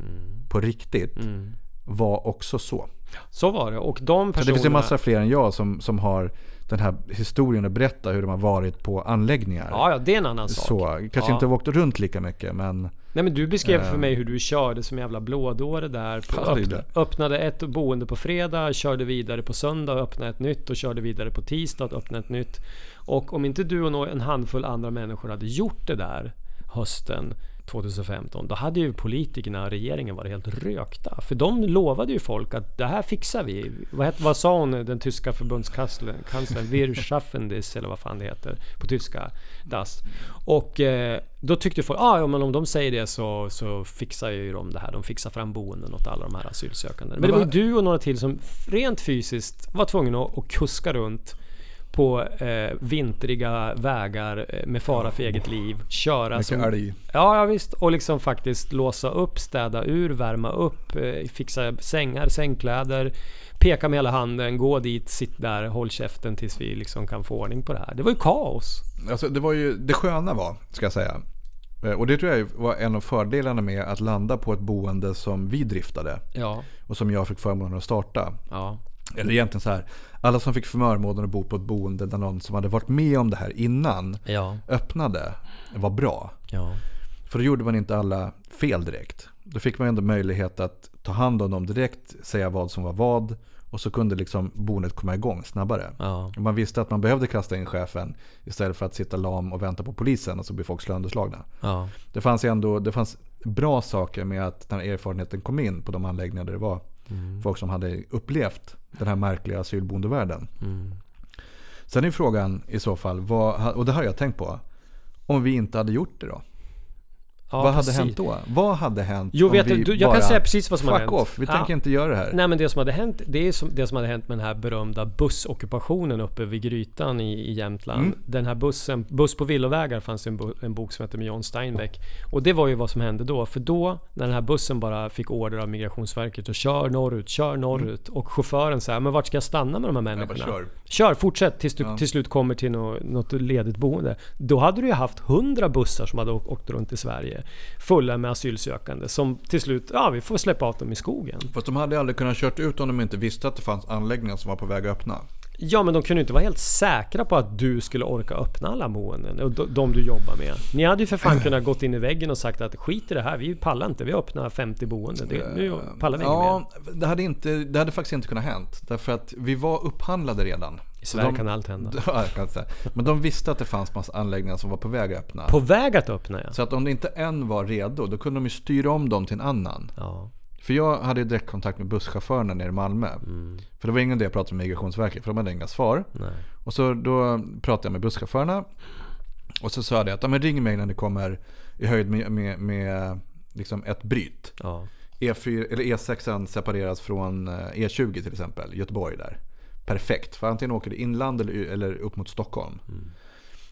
på riktigt Mm. var också så. Så var det. Och de Så det personerna... finns ju massa fler än jag som, som har den här historien att berätta hur de har varit på anläggningar. Ja, ja, det är en annan sak. så, kanske Ja. inte har åkt runt lika mycket men Nej men du beskrev för Ehm. mig hur du körde som jävla blådåre där. På, Ja, öppna, öppnade ett boende på fredag, körde vidare på söndag, öppnade ett nytt och körde vidare på tisdag och öppnade ett nytt. Och om inte du och en handfull andra människor hade gjort det där hösten 2015, då hade ju politikerna och regeringen varit helt rökta. För de lovade ju folk att det här fixar vi. Vad, het, vad sa hon, den tyska förbundskanslern? kanslern? Wir schaffen das, eller vad fan det heter på tyska. Das. Och eh, då tyckte folk, ah, ja men om de säger det så, så fixar ju de det här. De fixar fram boenden åt alla de här asylsökande. Men, Men det var ju du och några till som rent fysiskt var tvungna att, att kuska runt på eh, vintriga vägar eh, med fara för eget liv. Köra mycket som, älg. Ja, ja visst. Och liksom faktiskt låsa upp, städa ur, värma upp, eh, fixa sängar, sängkläder. Peka med hela handen, gå dit, sitt där, håll käften tills vi liksom kan få ordning på det här. Det var ju kaos. Alltså det var ju, det sköna var, ska jag säga. eh, Och det tror jag var en av fördelarna med att landa på ett boende som vi driftade. Ja, Och som jag fick förmånen att starta. ja, Eller egentligen så här. Alla som fick förmånen att bo på ett boende där någon som hade varit med om det här innan ja, öppnade var bra. ja. För då gjorde man inte alla fel direkt. Då fick man ändå möjlighet att ta hand om dem direkt, säga vad som var vad. Och så kunde liksom boendet komma igång snabbare. ja. Man visste att man behövde kasta in chefen istället för att sitta lam och vänta på polisen och så blir folk sönderslagna. ja. Det fanns ändå det fanns bra saker med att när erfarenheten kom in på de anläggningar där det var folk som hade upplevt den här märkliga asylboendevärlden. Mm. Sen är frågan i så fall, vad, och det har jag tänkt på, om vi inte hade gjort det då? Ja, vad precis. hade hänt då? Vad hade hänt Jo, om vet vi du, jag bara, kan säga precis vad som fuck hänt. off, vi Ja. tänker inte göra det här. Nej men det som hade hänt, det är som, det som hade hänt med den här berömda bussockupationen uppe vid Grytan i, i Jämtland. Mm. Den här bussen, Buss på villovägar fanns en, bo, en bok som heter med John Steinbeck. Och det var ju vad som hände då. För då, när den här bussen bara fick order av Migrationsverket att kör norrut, kör norrut. Och chauffören säger, men vart ska jag stanna med de här Mm. Jag bara, människorna? kör. Kör, fortsätt tills du Ja. till slut kommer till något, något ledigt boende. Då hade du ju haft hundra bussar som hade åkt runt i Sverige. Fulla med asylsökande som till slut, ja vi får släppa av dem i skogen. Fast de hade aldrig kunnat kört ut om de inte visste att det fanns anläggningar som var på väg att öppna. Ja men de kunde inte vara helt säkra på att du skulle orka öppna alla boenden och de- du jobbar med. Ni hade ju för fan kunnat gått in i väggen och sagt att skit i det här, vi pallar inte, vi öppnar 50 boenden. Det, nu pallar vi inget mer. Ja, det hade, inte, det hade faktiskt inte kunnat hänt. Därför att vi var upphandlade redan. I Sverige de, kan allt hända. Ja. Men de visste att det fanns massa anläggningar som var på väg att öppna. På väg att öppna ja. Så att om det inte en var redo, då kunde de ju styra om dem till en annan. ja. För jag hade ju direktkontakt med busschaufförerna nere i Malmö. För det var ingen idé jag pratade med Migrationsverket, för de hade inga svar. Nej. Och så då pratade jag med busschaufförerna. Och så sa jag att, ja, men ring mig när ni kommer i höjd med, med, med liksom ett bryt. Ja. E4, eller E6 separeras från eh, E20 till exempel, Göteborg där. Perfekt, för antingen åker du inland eller, eller upp mot Stockholm.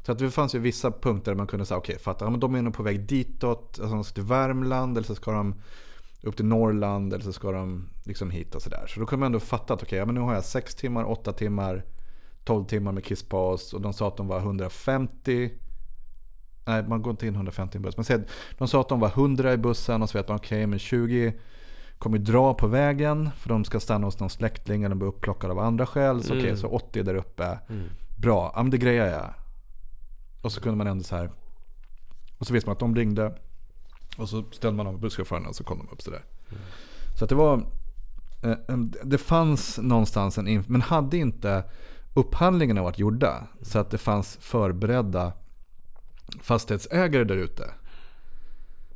Så att det fanns ju vissa punkter där man kunde säga, okej, okay, fatta, ja, men de är nog på väg ditåt, alltså de ska till Värmland eller så ska de upp till Norrland eller så ska de liksom hit och sådär. Så då kunde man ändå fatta att okej, ja, men nu har jag 6 timmar, 8 timmar, 12 timmar med kisspaus och de sa att de var 150 Nej, man går inte in 150 i en buss. Men de sa att de var 100 i bussen och så vet man okej, men 20 kommer dra på vägen för de ska stanna hos någon släkting eller bli upplockade av andra skäl. Så okej, så 80 där uppe. Bra, ja men det grejar jag. Och så kunde man ändå så här. Och så visste man att de ringde. Och så ställde man av busschaufförerna och så kom de upp sådär. Så att det var... eh, Det fanns någonstans en... Men hade inte upphandlingarna varit gjorda så att det fanns förberedda fastighetsägare där ute.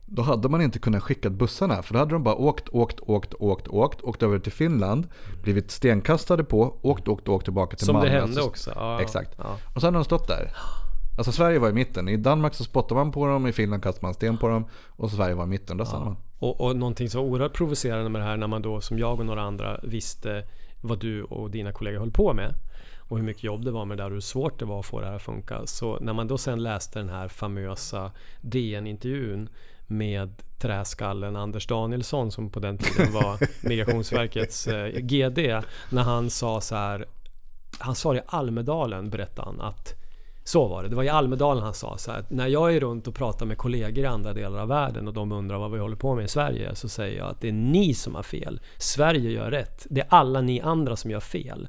Då hade man inte kunnat skicka bussarna för då hade de bara åkt, åkt, åkt, åkt, åkt, åkt över till Finland, blivit stenkastade på, åkt, åkt, åkt tillbaka till Som Malmö. det hände Så- också. Ja, Exakt. Ja. Och så hade de stått där. Alltså Sverige var i mitten. I Danmark så spottade man på dem, i Finland kastade man sten på dem och Sverige var i mitten. Där stannade man. Och, och någonting så oerhört provocerande med det här när man då som jag och några andra visste vad du och dina kollegor höll på med. Och hur mycket jobb det var med det där och hur svårt det var att få det här att funka. Så när man då sen läste den här famösa DN-intervjun med träskallen Anders Danielsson som på den tiden var Migrationsverkets eh, GD. När han sa så här. Han sa det i Almedalen berättade han att så var det. Det var i Almedalen han sa så här. att När jag är runt och pratar med kollegor i andra delar av världen och de undrar vad vi håller på med i Sverige så säger jag att det är ni som har fel. Sverige gör rätt. Det är alla ni andra som gör fel.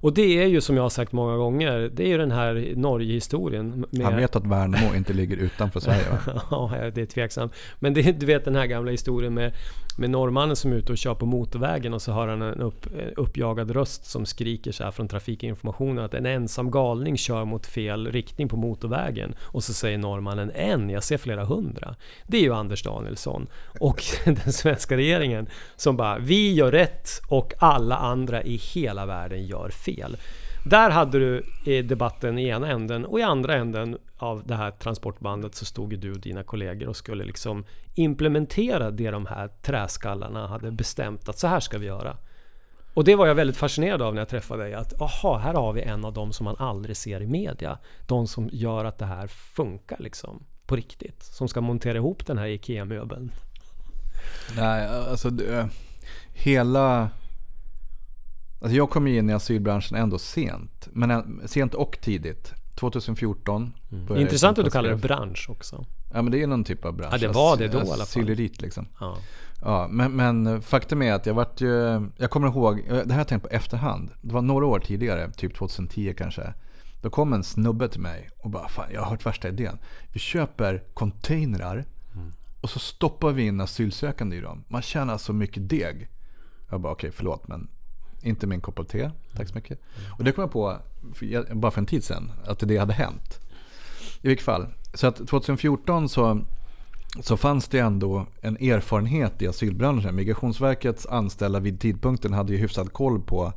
Och det är ju som jag har sagt många gånger. Det är ju den här Norge-historien. med- Han vet att Värnamo inte ligger utanför Sverige va? ja, det är tveksamt. Men det, du vet den här gamla historien med, med norrmannen som är ute och kör på motorvägen och så hör han en upp, en uppjagad röst som skriker så här från trafikinformationen att en ensam galning kör mot fel riktning på motorvägen. Och så säger norrmannen en, jag ser flera hundra. Det är ju Anders Danielsson och den svenska regeringen som bara vi gör rätt och alla andra i hela världen gör fel. Där hade du eh, debatten i ena änden och i andra änden av det här transportbandet så stod ju du och dina kollegor och skulle liksom implementera det de här träskallarna hade bestämt att så här ska vi göra. Och det var jag väldigt fascinerad av när jag träffade dig. Att aha, här har vi en av dem som man aldrig ser i media. De som gör att det här funkar liksom på riktigt. Som ska montera ihop den här IKEA-möbeln. Nej, alltså det, eh, hela... Alltså jag kom ju in i asylbranschen ändå sent. Men sent och tidigt. 2014. började jag Intressant att du kallar det bransch också. Ja men det är någon typ av bransch. Ja, det var det då i alla fall. Asylerit liksom. Ja. Ja, men, men faktum är att jag vart ju, jag kommer ihåg, det här har jag tänkt på efterhand. Det var några år tidigare, typ 2010 kanske. Då kom en snubbe till mig och bara, fan jag har hört värsta idén. Vi köper containrar och så stoppar vi in asylsökande i dem. Man tjänar så mycket deg. Jag bara, okej förlåt men inte min kopp av te. Tack så mycket. Och det kom jag på, för, bara för en tid sedan, att det hade hänt. I vilket fall. Så att 2014 så så fanns det ändå en erfarenhet i asylbranschen. Migrationsverkets anställda vid tidpunkten hade ju hyfsad koll på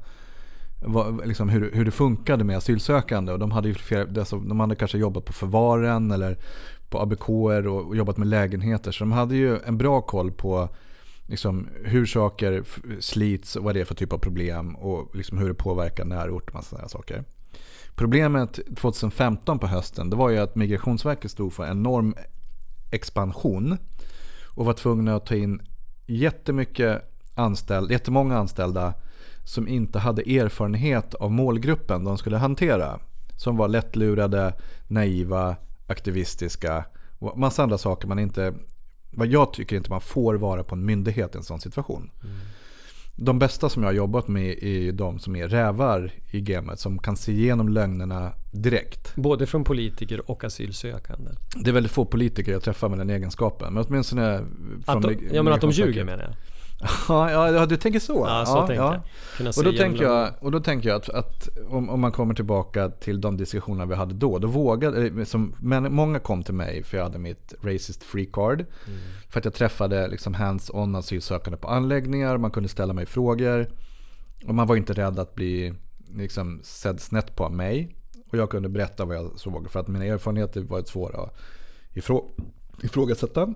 vad, liksom hur, hur det funkade med asylsökande. Och de hade ju flera, de hade kanske jobbat på förvaren eller på ABK och, och jobbat med lägenheter. Så de hade ju en bra koll på liksom, hur saker slits och vad det är för typ av problem och liksom hur det påverkar närort. och Massa sådana saker. Problemet 2015 på hösten det var ju att Migrationsverket stod för en enorm expansion och var tvungna att ta in jättemycket anställd, jättemånga anställda som inte hade erfarenhet av målgruppen de skulle hantera. Som var lättlurade, naiva, aktivistiska och massa andra saker man inte, vad jag tycker inte man får vara på en myndighet i en sån situation. Mm. De bästa som jag har jobbat med är de som är rävar i gamet som kan se igenom lögnerna direkt. Både från politiker och asylsökande. Det är väldigt få politiker jag träffar med den egenskapen. Men åtminstone från att de, Ja men att de ljuger menar jag. ja, ja, du tänker så? Ja, så ja, tänker ja. jag. Och då, tänker jag och då tänker jag att, att om, om, man kommer tillbaka till de diskussioner vi hade då. Då vågade, eh, som, men många kom till mig för jag hade mitt racist free card. Mm. För att jag träffade liksom hands-on asylsökande på anläggningar. Man kunde ställa mig frågor. Och man var inte rädd att bli liksom, sedd snett på mig. Och jag kunde berätta vad jag såg. För att mina erfarenheter var svåra att ifrå ifrågasätta.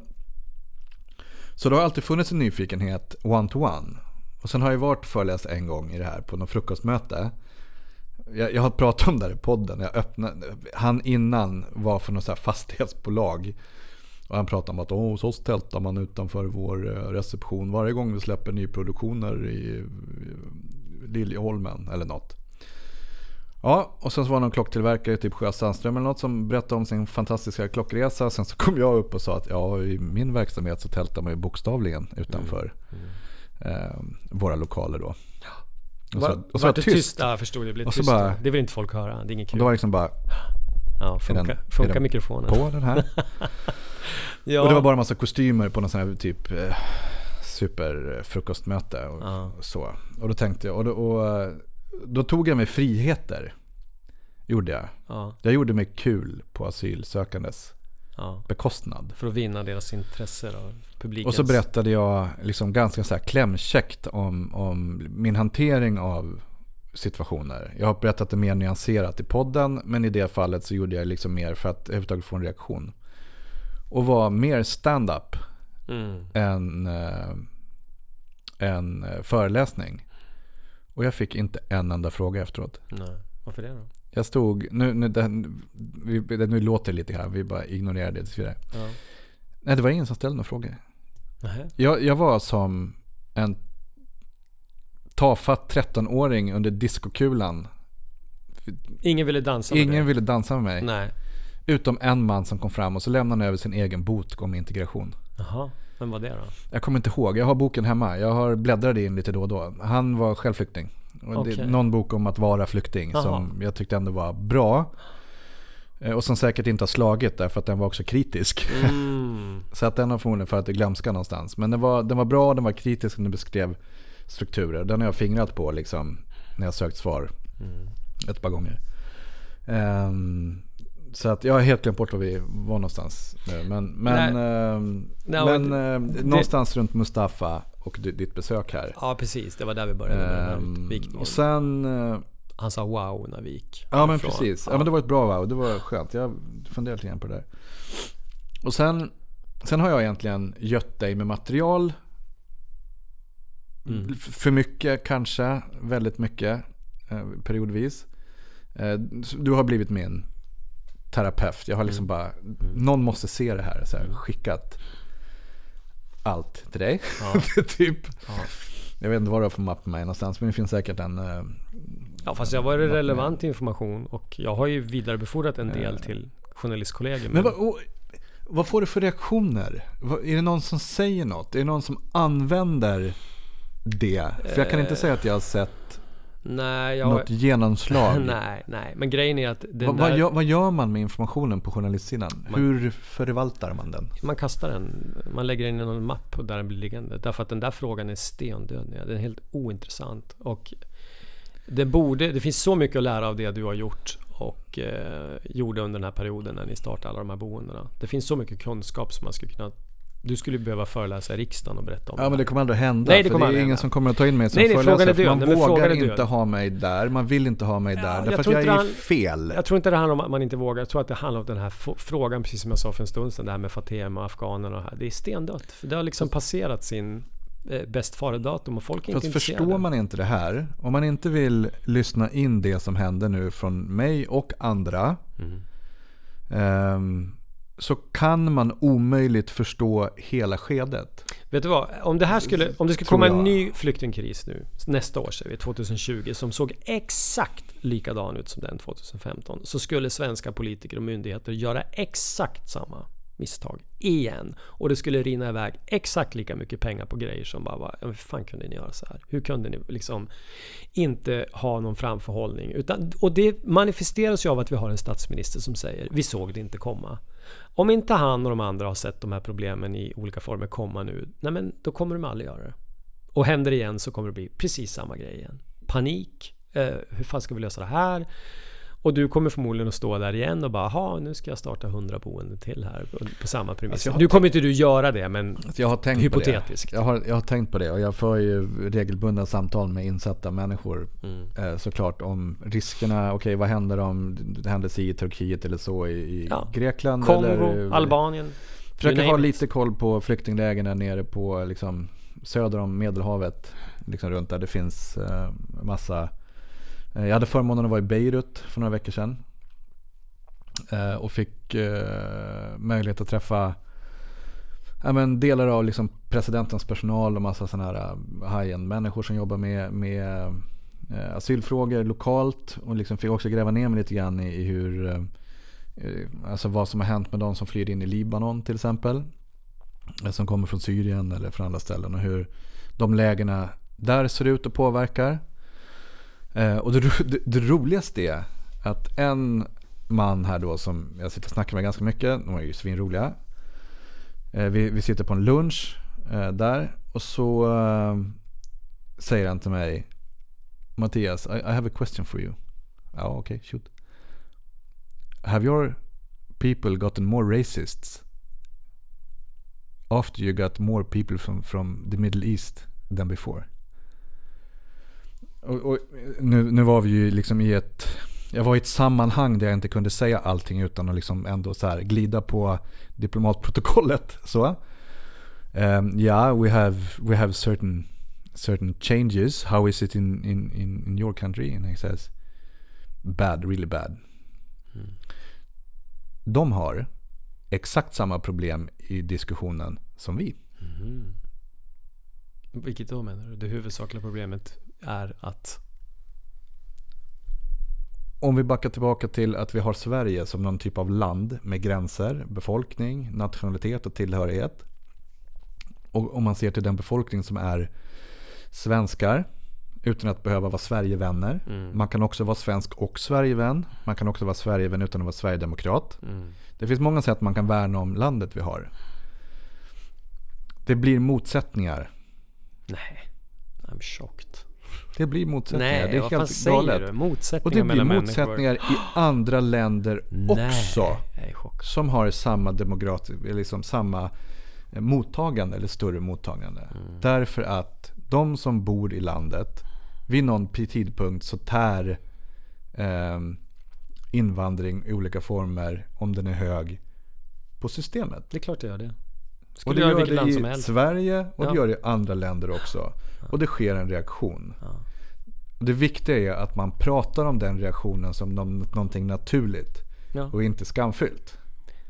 Så det har alltid funnits en nyfikenhet one-to-one. Och sen har jag varit föreläst en gång i det här på något frukostmöte. Jag, jag har pratat om det här i podden. Jag öppnade, han innan var för något så fastighetsbolag. Och han pratade om att hos oss tältar man utanför vår eh, reception varje gång vi släpper nyproduktioner i Liljeholmen eller något. Ja, och sen så var det någon klocktillverkare, typ Sjö Sandström eller något, som berättade om sin fantastiska klockresa. Sen så kom jag upp och sa att ja, i min verksamhet så tältar man ju bokstavligen utanför mm. Mm. Eh, våra lokaler då. Och så, och så var det tyst. tyst. Ja, jag förstod. Det blev tyst. Bara, det vill inte folk höra. Det är inget kul. Och då var det liksom bara... Ja, funkar, den, funkar mikrofonen? På den här. ja. Och det var bara en massa kostymer på någon sån här typ eh, superfrukostmöte och ja. så. Och då tänkte jag, och, då, och då tog jag mig friheter. Gjorde jag. Ja. Jag gjorde mig kul på asylsökandes ja. bekostnad. För att vinna deras intresse då? Publikens. Och så berättade jag liksom ganska så här klämkäckt om, om min hantering av situationer. Jag har berättat det mer nyanserat i podden. Men i det fallet så gjorde jag liksom mer för att överhuvudtaget få en reaktion. Och var mer stand-up mm. än, äh, än eh, föreläsning. Och jag fick inte en enda fråga efteråt. Nej, varför det då? Jag stod, nu, nu, den, vi, nu låter det lite här, vi bara ignorerar det tills vidare. Ja. Nej, det var ingen som ställde några frågor. Jag, jag var som en tafatt 13-åring under diskokulan. Ingen ville dansa med Ingen ville dansa med mig. Nej. Utom en man som kom fram och så lämnade han över sin egen bok om integration. Jaha. Vem var det då? Jag kommer inte ihåg. Jag har boken hemma. Jag har bläddrat in lite då och då. Han var självflykting. Okay. Någon bok om att vara flykting Aha. som jag tyckte ändå var bra. Eh, och som säkert inte har slagit därför att den var också kritisk. Mm. så att den har förmodligen för att det glömska någonstans. Men den var, den var bra, den var kritisk, den beskrev strukturer. Den har jag fingrat på liksom när jag sökt svar mm. ett par gånger. Um, så att jag har helt glömt bort var vi var någonstans nu. Men, men, eh, Nej, men eh, någonstans runt Mustafa och ditt besök här. Ja precis, det var där vi började med um, Och sen... Eh, Han sa wow när vi gick. Ja men precis. Ja. ja. men det var ett bra wow. Det var skönt. Jag funderade lite grann på det där. Och sen, sen har jag egentligen gött dig med material. Mm. För mycket kanske. Väldigt mycket. Eh, periodvis. Eh, du har blivit min terapeut. Jag har liksom mm. bara, någon måste se det här. Så här, mm. skickat allt till dig. Ja. typ. Ja. Jag vet inte vad du har för mapp med mig någonstans, men det finns säkert en... Uh, ja, fast jag var relevant information och jag har ju vidarebefordrat en del uh, till journalistkollegor. Men, men vad, vad får du för reaktioner? Är det någon som säger något? Är det någon som använder det? För jag kan inte säga att jag har sett Nej, jag... Något genomslag? nej, nej. Men grejen är att... Va, där... vad, gör, vad, gör, man med informationen på journalistsidan? Man... Hur förvaltar man den? Man kastar den. Man lägger den i någon mapp där den blir liggande. Därför att den där frågan är stendöd. Den är helt ointressant. Och det, borde, det finns så mycket att lära av det du har gjort och eh, gjorde under den här perioden när ni startade alla de här boendena. Det finns så mycket kunskap som man skulle kunna Du skulle behöva föreläsa i riksdagen och berätta om Ja men det kommer aldrig hända. Nej, det för kommer det är ingen hända. som kommer att ta in mig som Nej, nej, föreläsare. för. Man vågar inte död. ha mig där. Man vill inte ha mig där. jag därför att jag är han- fel. Jag tror inte det handlar om att man inte vågar. Jag tror att det handlar om den här frågan, precis som jag sa för en stund sedan, det här med Fatema och afghanerna och det här. Det är stendött. För det har liksom passerat sin eh, bäst före-datum och folk är Fast inte förstår man inte det här, om man inte vill lyssna in det som händer nu från mig och andra, Mm. ehm, så kan man omöjligt förstå hela skedet. Vet du vad? Om det här skulle, om det skulle komma en ny flyktingkris nu, nästa år säger vi, 2020, som såg exakt likadan ut som den 2015, så skulle svenska politiker och myndigheter göra exakt samma misstag igen. Och det skulle rinna iväg exakt lika mycket pengar på grejer som bara var, "Ja, hur fan kunde ni göra så här? Hur kunde ni liksom inte ha någon framförhållning? Utan, och det manifesteras ju av att vi har en statsminister som säger, vi såg det inte komma. Om inte han och de andra har sett de här problemen i olika former komma nu, nej men då kommer de aldrig göra det. Och händer det igen så kommer det bli precis samma grej igen. Panik. Eh, hur fan ska vi lösa det här? Och du kommer förmodligen att stå där igen och bara, ha nu ska jag starta 100 boenden till här på samma Alltså, premisser. har nu kommer inte du göra det, men Så jag har tänkt Hypotetiskt. Jag har, jag har tänkt på det och jag för ju regelbundna samtal med insatta människor Mm. eh, såklart om riskerna. Okej, vad händer om det händer sig i Turkiet eller så i, i Ja. Grekland? Kongo, eller, Albanien. Försöka you ha lite koll på flyktinglägren där nere på liksom, söder om Medelhavet. Liksom runt där det finns eh, massa. Eh, jag hade förmånen att vara i Beirut för några veckor sedan. Eh, och fick eh, möjlighet att träffa ja, men delar av liksom presidentens personal och massa sådana här high-end människor som jobbar med, med asylfrågor lokalt. Och liksom fick också gräva ner mig lite grann i, i hur Alltså vad som har hänt med de som flyr in i Libanon till exempel. Som kommer från Syrien eller från andra ställen. Och hur de lägena där ser ut och påverkar. Eh, och det, det, det roligaste är att en man här då som jag sitter och snackar med ganska mycket. De är ju svinroliga. Eh, vi, vi sitter på en lunch eh, där. Och så säger han till mig. Mattias, I, I have a question for you. Ja, okej, shoot. Have your people gotten more racists after you got more people from, from the Middle East than before? Och, och, nu, nu var vi ju liksom i ett... Jag var i ett sammanhang där jag inte kunde säga allting utan att liksom ändå så här glida på diplomatprotokollet. Så. Um, yeah, we have, we have certain, certain changes. How is it in, in, in, in your country? And he says, bad, really bad. De har exakt samma problem i diskussionen som vi. Mhm. Vilket då menar du? Det huvudsakliga problemet är att... Om vi backar tillbaka till att vi har Sverige som någon typ av land med gränser, befolkning, nationalitet och tillhörighet. Och om man ser till den befolkning som är svenskar utan att behöva vara Sverigevänner. Mm. Man kan också vara svensk och Sverigevän. Man kan också vara Sverigevän utan att vara Sverigedemokrat. Mm. Det finns många sätt man kan värna om landet vi har. Det blir motsättningar. Nej. I'm shocked. Det blir motsättningar. Nej, det är vad fan helt säger galet. du? Och Motsättningar det blir mellan motsättningar människor? i andra länder också. Nej, chockad. Som har samma demokrati, liksom samma eh, mottagande eller större mottagande. Mm. Därför att de som bor i landet vid någon tidpunkt så tär eh, invandring i olika former, om den är hög, på systemet. Det är klart jag gör det. Och Skulle det göra gör det i. Sverige och Ja. det gör det i andra länder också. Och det sker en reaktion. Det viktiga är att man pratar om den reaktionen som någon- någonting naturligt och inte skamfyllt.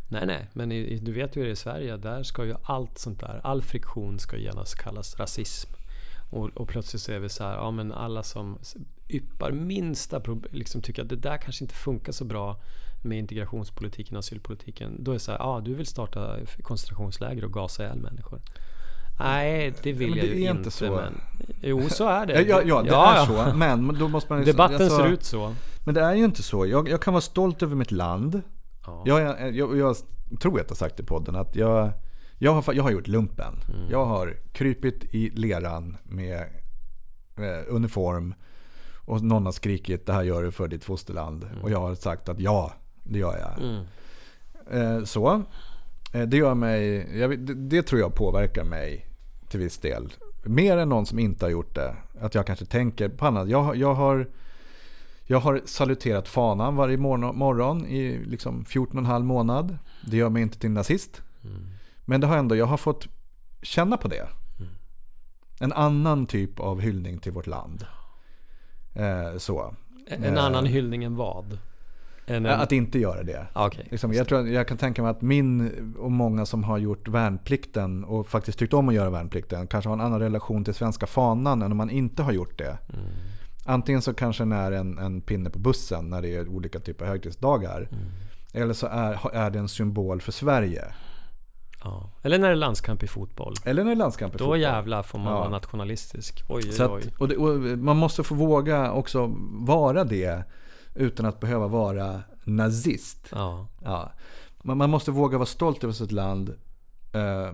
Nej, nej, men i, i- du vet ju hur det är i Sverige. Där ska ju allt sånt där, all friktion ska genast kallas rasism. Och, och plötsligt så är vi så här, ja men alla som yppar minsta problem, liksom tycker att det där kanske inte funkar så bra med integrationspolitiken och asylpolitiken. Då är det så här, ja du vill starta koncentrationsläger och gasa ihjäl människor. Nej, det vill Men jag det ju är inte. inte så. Men, jo, så är det. Ja, ja, ja det är så. Men då måste man ju- Debatten alltså, ser ut så. Men det är ju inte så. Jag, jag kan vara stolt över mitt land. Ja. Jag, jag, jag, jag tror att jag har sagt i podden att jag, jag, har, jag har gjort lumpen. Mm. Jag har krypit i leran med eh, uniform. Och någon har skrikit det här gör du för ditt fosterland. Och jag har sagt att ja, det gör jag. Mm. Eh, så. Eh, Det gör mig, jag, det, det tror jag påverkar mig till viss del. Mer än någon som inte har gjort det. Att jag kanske tänker på annat. Jag, har- jag, har, jag har saluterat fanan varje morgon, morgon i liksom 14 och en halv månad. Det gör mig inte till nazist. Men det har ändå, jag har fått känna på det. En annan typ av hyllning till vårt land. Eh, så. En Eh. annan hyllning än vad? En, en... Att inte göra det. Okej. Liksom, jag, tror, jag kan tänka mig att min och många som har gjort värnplikten och faktiskt tyckt om att göra värnplikten kanske har en annan relation till svenska fanan än om man inte har gjort det. Mm. Antingen så kanske den är en, en pinne på bussen när det är olika typer av högtidsdagar. Mm. Eller så är, är det en symbol för Sverige. Ja. Eller när det är landskamp i fotboll. Eller när det är landskamp i Då fotboll. jävlar får man Ja. vara nationalistisk. Oj. att, och det, och man måste få våga också vara det utan att behöva vara nazist. Ja. Ja. Man, man måste våga vara stolt över sitt land eh,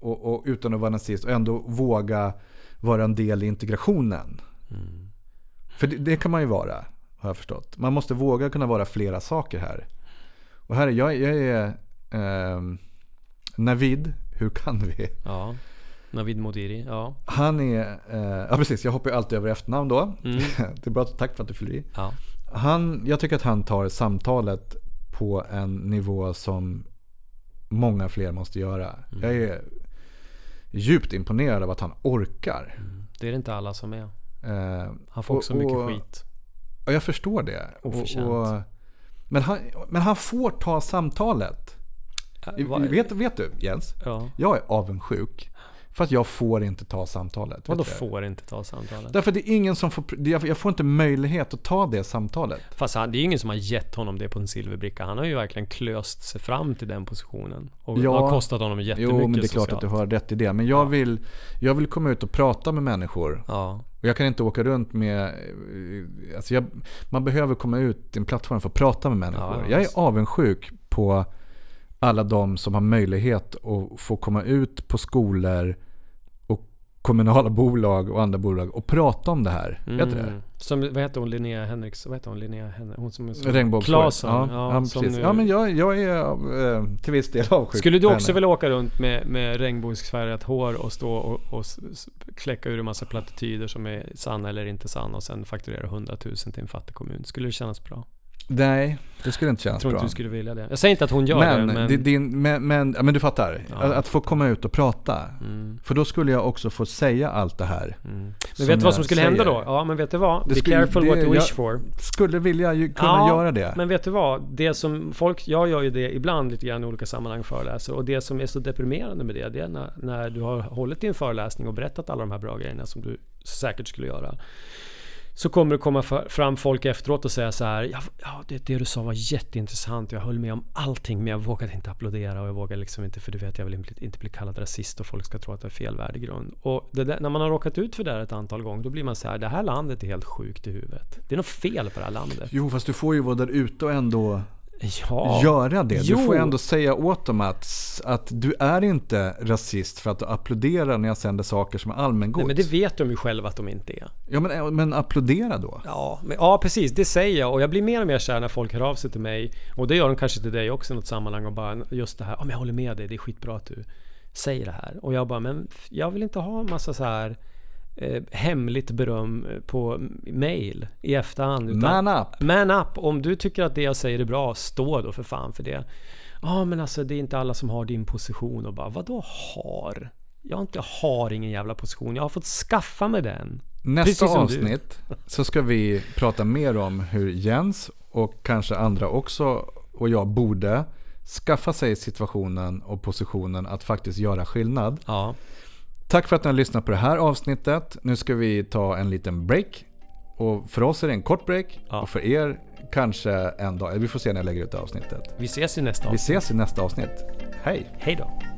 och, och utan att vara nazist och ändå våga vara en del i integrationen. Mm. För det, det kan man ju vara, har jag förstått. Man måste våga kunna vara flera saker här. Och här är jag, jag är eh, Navid, hur kan vi? ja. Navid Modiri. Ja. Han är, eh, ja precis, jag hoppar ju alltid över efternamn då. Mm. det är bra, tack för att du fyller i. ja. Han, jag tycker att han tar samtalet på en nivå som många fler måste göra. Mm. Jag är djupt imponerad av att han orkar. Det är det inte alla som är. Eh, Han får Och- också mycket och- skit. och jag förstår det. Och, Oförtjänt. men, han, men han får ta samtalet. Äh, Vet, vet du Jens? Ja. Jag är avundsjuk. För att jag får inte ta samtalet. Vadå får inte ta samtalet? Därför att det är ingen som får, jag får inte möjlighet att ta det samtalet. Fast han, det är ju ingen som har gett honom det på en silverbricka. Han har ju verkligen klöst sig fram till den positionen. Och Ja. har kostat honom jättemycket Jo, men det är klart att du socialt. har rätt i det. Men jag vill, jag vill komma ut och prata med människor. Ja. Och jag kan inte åka runt med... Alltså jag, man behöver komma ut till en plattform för att prata med människor. Ja, jag är avundsjuk på alla de som har möjlighet att få komma ut på skolor och kommunala bolag och andra bolag och prata om det här. Vet du det? Mm. Som, vad heter hon? Linnea Henriks? Vad heter hon? Linnea Henrik? Hon som är så... Regnbågsfärg. Claesson. Ja, Ja, ja, precis. nu- ja, men jag, jag är eh, till viss del avundsjuk Skulle du också vilja åka runt med, med regnbågsfärgat hår och stå och, och kläcka ur en massa plattityder som är sanna eller inte sanna och sen fakturera 100 000 till en fattig kommun? Skulle det kännas bra? Nej, det skulle inte Jag kännas tror bra. inte du skulle vilja det. Jag säger inte att hon gör men, det, men... det, din, men, men, men du fattar. Ja. Att, att få komma ut och prata. Mm, För då skulle jag också få säga allt det här. mm. Men vet du vad jag som skulle hända säger. då? Ja, men vet du vad? Det Be skulle- careful det- what you wish jag- for. Skulle vilja ju kunna Ja, göra det. Men vet du vad? Det som folk, jag gör ju det ibland lite grann i olika sammanhang föreläser och det som är så deprimerande med det, det är när, när du har hållit din föreläsning och berättat alla de här bra grejerna som du säkert skulle göra. Så kommer det komma fram folk efteråt och säga så här, ja, det, det du sa var jätteintressant, jag höll med om allting men jag vågade inte applådera och jag vågade liksom inte för du vet jag vill inte, inte bli kallad rasist och folk ska tro att det är fel värdegrund. Och det där, när man har råkat ut för det här ett antal gånger då blir man så här, det här landet är helt sjukt i huvudet. Det är något fel på det här landet. Jo, fast du får ju vara där ute och ändå Ja. göra det. Jo. Du får ändå säga åt dem att, att du är inte rasist för att du applåderar när jag sänder saker som är allmängods. Nej, men det vet de ju själva att de inte är. Ja, men, men applådera då. Ja, men, ja, precis. Det säger jag. Och jag blir mer och mer kär när folk hör av sig till mig. Och det gör de kanske till dig också i något sammanhang. Och bara just det här. Ja, men jag håller med dig. Det är skitbra att du säger det här. Och jag bara, men jag vill inte ha en massa så här eh, hemligt beröm eh, på mail i efterhand. Utan, Man up! Man up! Om du tycker att det jag säger är bra, stå då för fan för det. Ja, men alltså det är inte alla som har din position. Och bara, vadå har? Jag har inte har ingen jävla position. Jag har fått skaffa mig den. Nästa du. avsnitt så ska vi prata mer om hur Jens och kanske andra också och jag borde skaffa sig situationen och positionen att faktiskt göra skillnad. Ja. Tack för att ni har lyssnat på det här avsnittet. Nu ska vi ta en liten break. Och för oss är det en kort break. Ja. Och för er kanske en dag. Vi får se när jag lägger ut det avsnittet. Vi ses i nästa Vi avsnitt. ses i nästa avsnitt. Hej! Hej då.